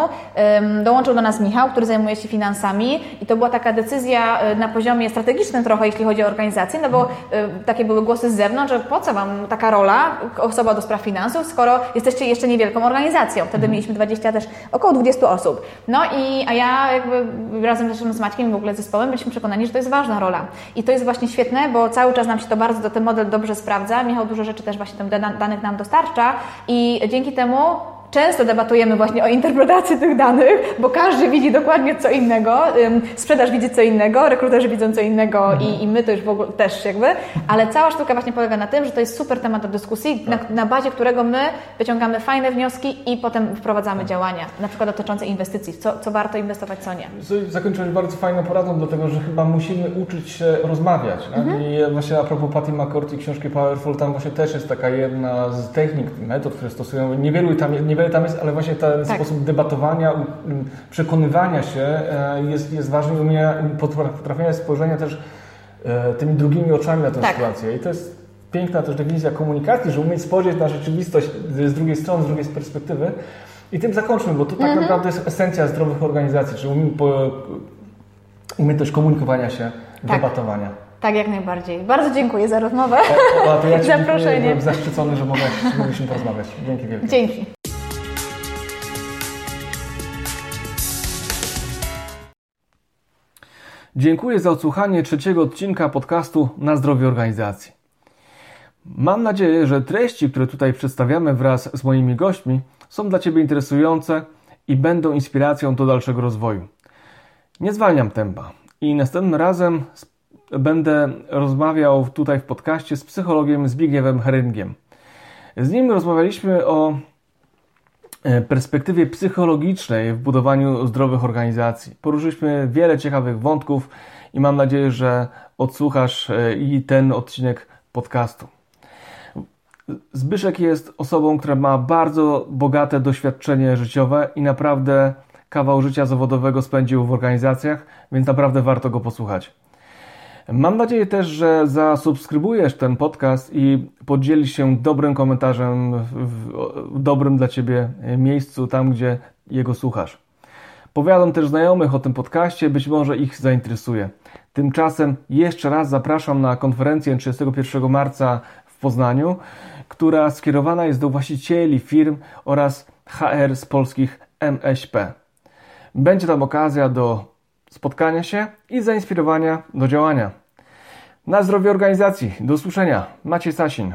dołączył do nas Michał, który zajmuje się finansami i to była taka decyzja e, na poziomie strategicznym trochę, jeśli chodzi o organizację, no bo e, takie były głosy z zewnątrz, że po co Wam taka rola, osoba do spraw finansów, skoro jesteście jeszcze niewielką organizacją. Wtedy mhm. mieliśmy 20 też, około 20 osób. No i, a ja jakby razem z Maćkiem w ogóle zespołem byliśmy przekonani, że to jest ważna rola. I to jest właśnie świetne, bo cały czas nam się to bardzo, do ten model dobrze dobrze sprawdza. Michał dużo rzeczy też właśnie tam danych nam dostarcza i dzięki temu Często debatujemy właśnie o interpretacji tych danych, bo każdy widzi dokładnie co innego, sprzedaż widzi co innego, rekruterzy widzą co innego i, i, my to już w ogóle też jakby, ale cała sztuka właśnie polega na tym, że to jest super temat do dyskusji, tak. na, na, bazie którego my wyciągamy fajne wnioski i potem wprowadzamy tak. działania, na przykład dotyczące inwestycji, co, co warto inwestować, co nie. Zakończyłeś bardzo fajną poradą, dlatego że chyba musimy uczyć się rozmawiać. Mhm. I właśnie a propos Patty McCourt i książki Powerful, tam właśnie też jest taka jedna z technik, metod, które stosują, niewielu tam, niewiele tam jest, ale właśnie ten Tak. sposób debatowania, przekonywania się e, jest, jest ważny i umienia, potrafienia spojrzenia też e, tymi drugimi oczami na tę Tak. sytuację. I to jest piękna też definicja komunikacji, że umieć spojrzeć na rzeczywistość z drugiej strony, z drugiej perspektywy. I tym zakończmy, bo to tak Mhm. naprawdę jest esencja zdrowych organizacji, czyli umie, po, umiejętność komunikowania się, Tak. debatowania. Tak, jak najbardziej. Bardzo dziękuję za rozmowę. O, a to ja Ci <laughs> Zaproszenie. byłem zaszczycony, że mogliśmy porozmawiać. Dzięki wielkie. Dzięki. Dziękuję za odsłuchanie trzeciego odcinka podcastu Na zdrowie organizacji. Mam nadzieję, że treści, które tutaj przedstawiamy wraz z moimi gośćmi, są dla Ciebie interesujące i będą inspiracją do dalszego rozwoju. Nie zwalniam tempa i następnym razem będę rozmawiał tutaj w podcaście z psychologiem Zbigniewem Heringiem. Z nim rozmawialiśmy o perspektywie psychologicznej w budowaniu zdrowych organizacji. Poruszyliśmy wiele ciekawych wątków i mam nadzieję, że odsłuchasz e, i ten odcinek podcastu. Zbyszek jest osobą, która ma bardzo bogate doświadczenie życiowe i naprawdę kawał życia zawodowego spędził w organizacjach, więc naprawdę warto go posłuchać. Mam nadzieję też, że zasubskrybujesz ten podcast i podzielisz się dobrym komentarzem w, dobrym dla Ciebie miejscu, tam gdzie jego słuchasz. Powiadam też znajomych o tym podcaście, być może ich zainteresuje. Tymczasem jeszcze raz zapraszam na konferencję 31 marca w Poznaniu, która skierowana jest do właścicieli firm oraz HR z polskich MŚP. Będzie tam okazja do spotkania się i zainspirowania do działania. Na zdrowie organizacji. Do usłyszenia. Maciej Sasin.